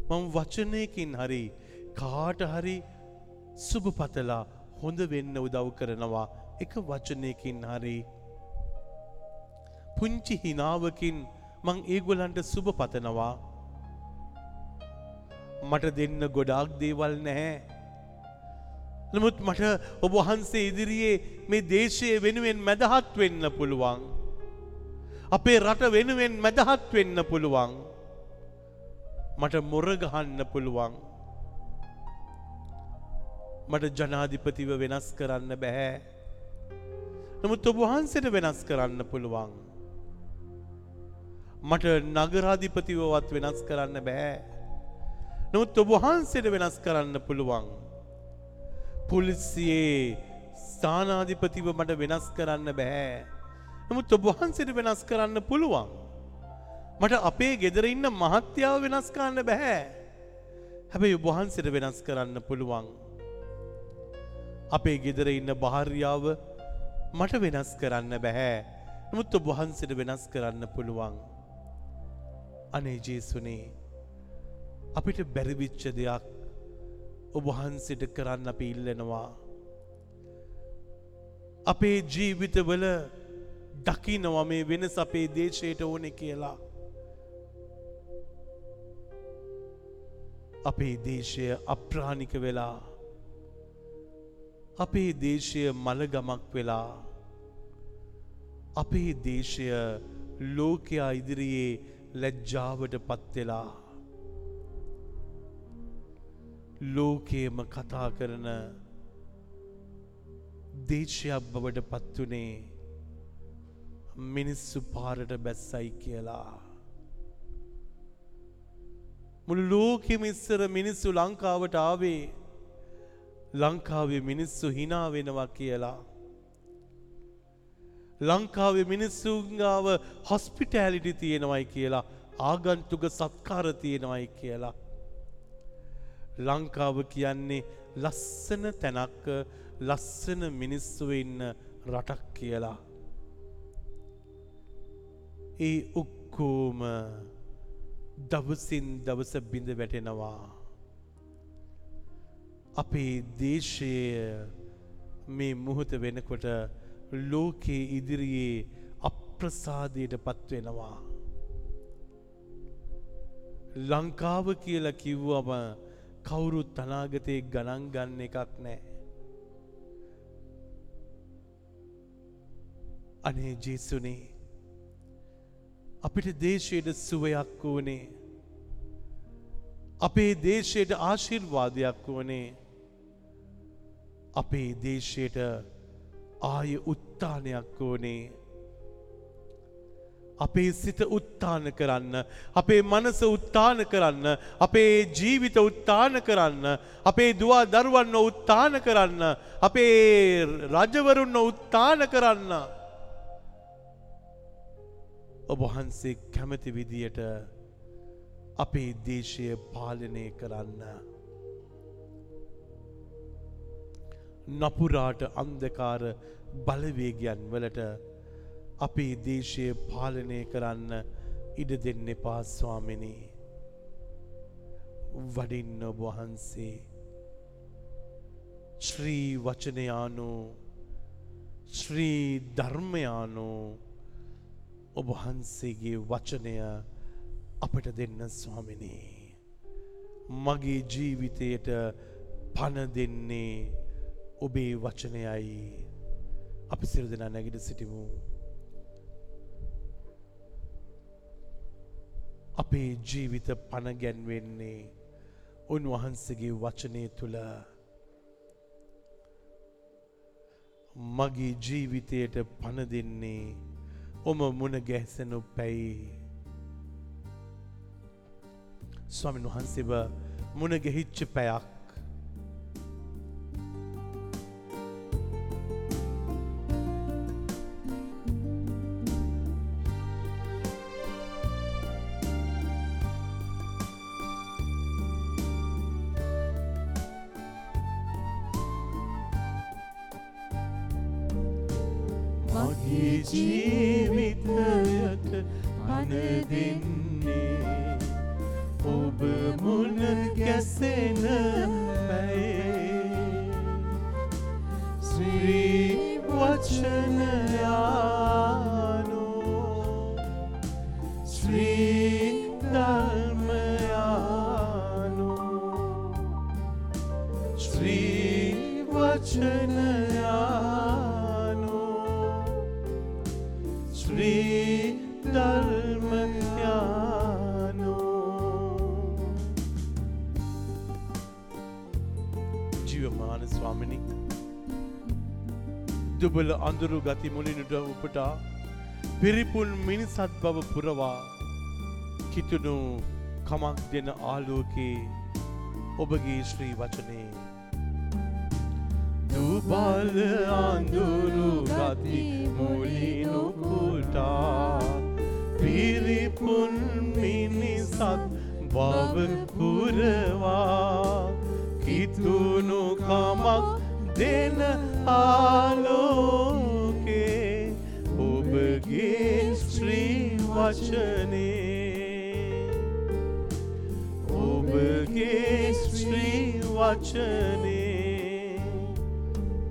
මම වචනයකින් හරි කාට හරි සුභ පතලා හොඳ වෙන්න උදව් කරනවා එක වචනයකින් හරි පුංචි හිනාවකින් මං ඒගොලන්ට සුභ පතනවා මට දෙන්න ගොඩාක් දේවල් නැහැ නමුත් මට ඔබ වහන්සේ ඉදිරියේ මේ දේශය වෙනුවෙන් මැදහත් වෙන්න පුළුවන්. අපේ රට වෙනුවෙන් මැදහත් වෙන්න පුළුවන්. මට මොරගහන්න පුළුවන්. මට ජනාධිපතිව වෙනස් කරන්න බැහැ. නමුත් ඔබ වහන්සේට වෙනස් කරන්න පුළුවන්. මට නගරාධිපතිවවත් වෙනස් කරන්න බැහැ. නමුත් ඔබ වහන්සේට වෙනස් කරන්න පුළුවන්. පොලිසියේ ස්ථානාධිපතිව මට වෙනස් කරන්න බැහැ. නමුත් ඔබ වහන්සේට වෙනස් කරන්න පුළුවන්. මට අපේ ගෙදර ඉන්න මහත්යාව වෙනස් කරන්න බැහැ. හැබැයි ඔබ වහන්සේට වෙනස් කරන්න පුළුවන්. අපේ ගෙදර ඉන්න භාර්යාව මට වෙනස් කරන්න බැහැ. නමුත් ඔබ වහන්සේට වෙනස් කරන්න පුළුවන්. අනේ ජේසුනේ අපිට බැරිවිච්ච දෙයක් ඔබ වහන්සේට කරන්න අපි ඉල්ලනවා. අපේ ජීවිතවල දකිනවා මේ වෙනස අපේ දේශයට ඕනෙ කියලා. අපේ දේශය අප්‍රාණික වෙලා අපේ දේශය මළගමක් වෙලා අපේ දේශය ලෝකයා ඉදිරියේ ලැජ්ජාවට පත්වෙලා ලෝකයේම කතා කරන දේශයක් බවට පත්වනේ මිනිස්සු පාරට බැස්සයි කියලා. මුළු ලෝකෙම ඉස්සර මිනිස්සු ලංකාවට ආවේ ලංකාවේ මිනිස්සු හිනා වෙනවා කියලා. ලංකාවේ මිනිස්සුන්ගාව හොස්පිටෑලිටි තියෙනවයි කියලා ආගන්තුක සත්කාර තියෙනවයි කියලා. ලංකාව කියන්නේ ලස්සන තැනක් ලස්සන මිනිස්සු ඉන්න රටක් කියලා. ඒ ඔක්කෝම දවසින් දවස බිඳ වැටෙනවා. අපේ දේශය මේ මුහොත වෙනකොට ලෝකයේ ඉදිරියේ අප්‍රසාදයට පත්වෙනවා. ලංකාව කියලා කිව්වම කවුරුත් අනාගතයේ ගණන් ගන්න එකක් නෑ. අනේ ජේසුනේ අපිට දේශයට සුවයක් වුණේ. අපේ දේශයට ආශිර්වාදයක් වුණේ. අපේ දේශයට ආය උත්තානයක් වුණේ. අපේ සිත උත්තාන කරන්න අපේ මනස උත්තාන කරන්න අපේ ජීවිත උත්තාන කරන්න අපේ දුවා දරුවන්න උත්තාන කරන්න අපේ රජවරුන්න උත්තාන කරන්න ඔබ වහන්සේ කැමති විදියට අපේ දේශය පාලනය කරන්න නපුරාට අන්දකාර බලවේගයන් වලට අපේ දේශය පාලනය කරන්න ඉඩ දෙන්න එපා ස්වාමිනී. වඩින්න ඔබ වහන්සේ. ශ්‍රී වචනයානු ශ්‍රී ධර්මයානු ඔබ වහන්සේගේ වචනය අපට දෙන්න ස්වාමිනී. මගේ ජීවිතයට පණ දෙන්නේ ඔබේ වචනයයි අපි සිර දෙනා නැගිට සිටිමු. අපේ ජීවිත පණ ගැන්වෙන්නේ උන්වහන්සේගේ වචනය තුළ මගේ ජීවිතයට පණ දෙන්නේ ඔම මුණ ගැස්සනු පැයි ස්වාමින් වහන්සේව මුණ ගෙහිච්ච පැයක් අඳුරු ගති මුලිනට උපටා. පිරිපුන් මිනිසත් බව පුරවා. කිතුුණු කමක් දෙන ආලෝකේ ඔබගේ ශ්‍රී වචනේ. දුබල අඳුරු ගති මුලිනුපුටා පිරිපුන් මිනිසත් බව පුරවා. කිතුුණු කමක් දෙන ආලෝකේ වචනේ. ඔබගේ ශ්‍රී වචනේ.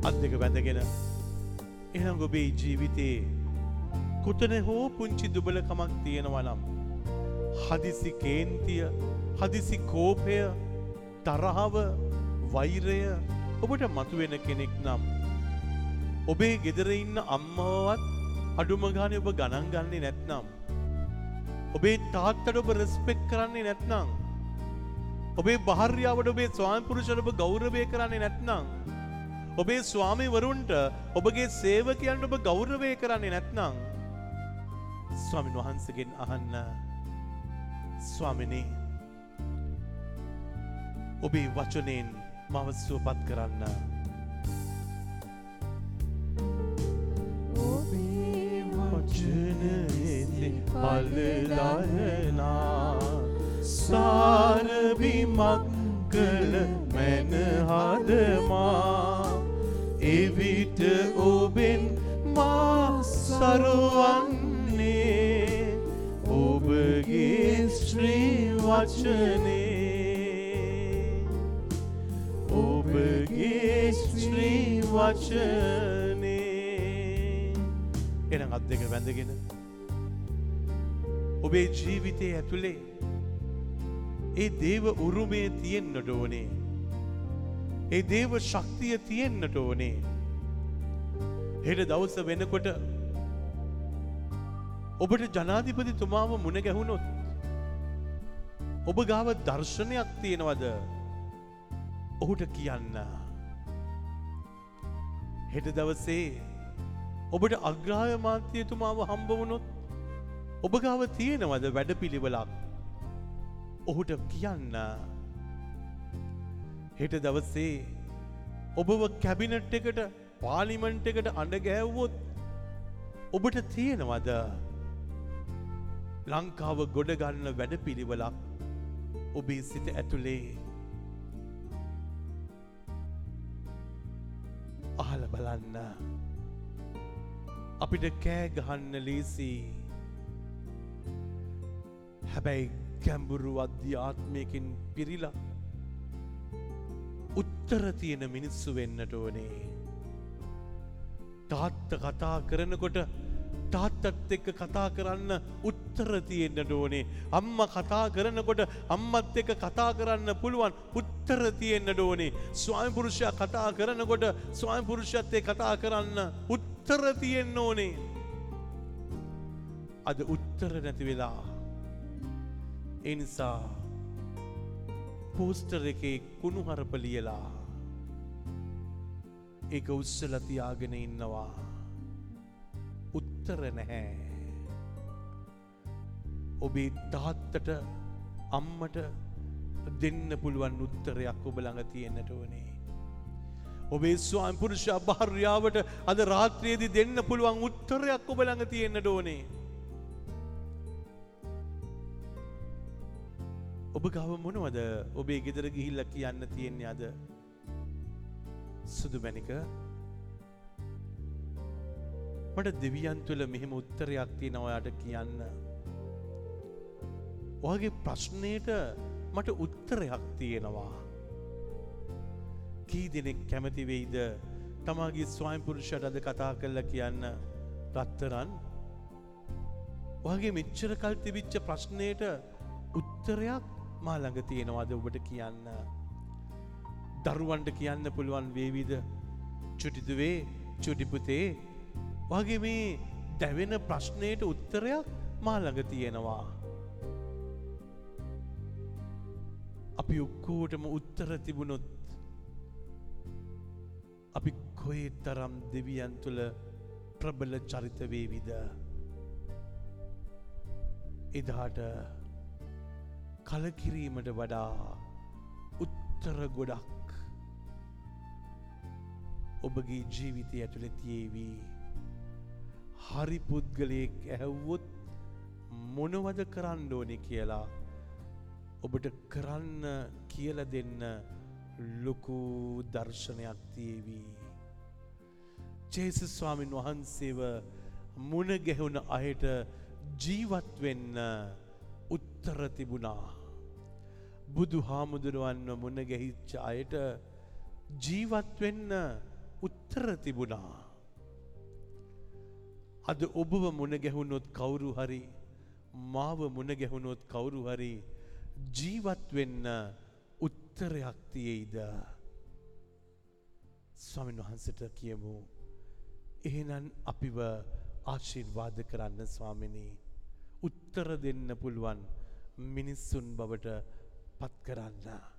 අත් දෙක බැඳගෙන එනම් ඔබේ ජීවිතේ කොතන හෝ පුංචි දුබලකමක් තියෙනවා නම් හදිසි කේන්තිය හදිසි කෝපය තරහව වෛරය ඔබට මතුවෙන කෙනෙක් නම් ඔබේ ගෙදර ඉන්න අම්මවත් අඩුමගාන ඔබ ගණන් ගන්නේ නැත්නම් ඔබේ තාත්තට ඔබ රෙස්පෙක් කරන්නේ නැත්නම් ඔබේ භාර්යාවට ඔබේ ස්වාමිපුරුෂට ඔබ ගෞරවය කරන්නේ නැත්නම් ඔබේ ස්වාමීවරුන්ට ඔබගේ සේවකයන්ට ඔබ ගෞරවය කරන්නේ නැත්නම් ස්වාමින් වහන්සගෙන් අහන්න ස්වාමිනී ඔබේ වචනයෙන් මව සුවපත් කරන්න. ඔබේ වචනයෙති පල්ලලයනා සාරබිමක් කළ මැන හදමා. එවිට ඔබෙන් මා සරුවන්නේ ඔබගේ ශ්‍රී වචනේ. ඔබගේ ශ්‍රී වචනේ. එන අත් දෙක වැඳගෙන ඔබේ ජීවිතය ඇතුළේ ඒ දේව උරුමය තියෙන්න්නට ඕනේ ඒ දේව ශක්තිය තියෙන්න්නට ඕනේ හෙට දවස වෙනකොට ඔබට ජනාධිපතිතුමාව මුණ ගැහුණොත්. ඔබ ගාව දර්ශනයක් තියෙනවද ඔහුට කියන්න. හෙට දවසේ ඔබට අග්‍රාය මාත්‍යයතුමාව හම්බවුණොත් ඔබ ගාව තියෙනවද වැඩ පිළිවෙලක් ඔහුට කියන්න. හෙට දවසේ ඔබව කැබිනට් එකට පාලිමන්ට් එකට අඩගෑව්වොත් ඔබට තියෙනවද? ලංකාව ගොඩගන්න වැඩ පිළිවෙලක් ඔබේ සිත ඇතුළේ අහල බලන්න. අපිට කෑ ගහන්න ලේසි. හැබැයි ගැම්බුරු අධ්‍යාත්මයකින් පිරිලා උත්තර තියෙන මිනිස්සු වෙන්නට ඕනේ තාත්ත කතා කරනකොට තාත්තත් එක්ක කතා කරන්න උත්තර තියෙන්න්නට ඕනේ. අම්ම කතා කරනකොට අම්මත් එක්ක කතා කරන්න පුළුවන් උත්තර තියෙන්න්නට ඕනේ. ස්වාමිපුරුෂයා කතා කරනකොට ස්වාමිපුරුෂත්වය කතා කරන්න උත්තර තියෙන්න ඕනේ. අද උත්තර නැති වෙලා. එනිසා පෝස්ටර් එකේ කුණු හරප ලියලා ඒක උත්සලතියාගෙන ඉන්නවා. උත්තර නැහැ. ඔබේ තාත්තට අම්මට දෙන්න පුළුවන් උත්තරයක් ඔබ ළඟ තියෙන්නට ඕනේ. ඔබේ ස්වාම පුරුෂ භාර්යාවට අද රාත්‍රයේදි දෙන්න පුළුවන් උත්තරයක් ඔබ ළඟ තියෙන්නට ඕනේ. ඔබ ගව මොනවද? ඔබේ ගෙදර ගිහිල්ල කියන්න තියෙන්නේ අද? සුදු මැනික මට දෙවියන් තුළ මෙහෙම උත්තරයක් තියෙන ඔයාට කියන්න. ඔයාගේ ප්‍රශ්නයට මට උත්තරයක් තියෙනවා. කී දෙනෙක් කැමති වෙයිද? තමාගේ ස්වයම්පුරුෂයට අද කතා කරලා කියන්න. රත්තරන් ඔයාගේ මෙච්චර කල් තිබිච්ච ප්‍රශ්නයට උත්තරයක් මා ළඟ තියෙනවාද ඔබට කියන්න. දරුවන්ට කියන්න පුළුවන් වේවිද චුටිදුවේ චුටිපුතේ වගේ මේ දැවෙන ප්‍රශ්නයට උත්තරයක් මා ළඟ තියෙනවා. අපි ඔක්කෝටම උත්තර තිබුණොත් අපි කොේ තරම් දෙවියන් තුළ ප්‍රබල චරිතවේවිද එදාට කලකිරීමට වඩා උත්තර ගොඩක් ඔබගේ ජීවිතය ඇතුළ තියේවී හරි පුද්ගලයෙක් ඇහැව්වොත් මොනවද කරන්න ඕනෙ කියලා ඔබට කරන්න කියල දෙන්න ලොකු දර්ශනයක් තියවී. ජේසු ස්වාමින් වහන්සේව මුණ ගැහුණ අයට ජීවත්වෙන්න උත්තර තිබුණා. බුදු හාමුදුරුවන්ව මුණ ගැහිච්ච අයට ජීවත්වෙන්න උත්තර තිබුණා. අද ඔබව මුණ ගැහුණොත් කවුරු හරි මාව මුණ ගැහුණොත් කවුරු හරි ජීවත් වෙන්න උත්තරයක් තියෙයිද ස්වාමීන් වහන්සට කියමු එහෙනම් අපිව ආශිර්වාද කරන්න ස්වාමිනී උත්තර දෙන්න පුළුවන් මිනිස්සුන් බවට පත් කරන්න.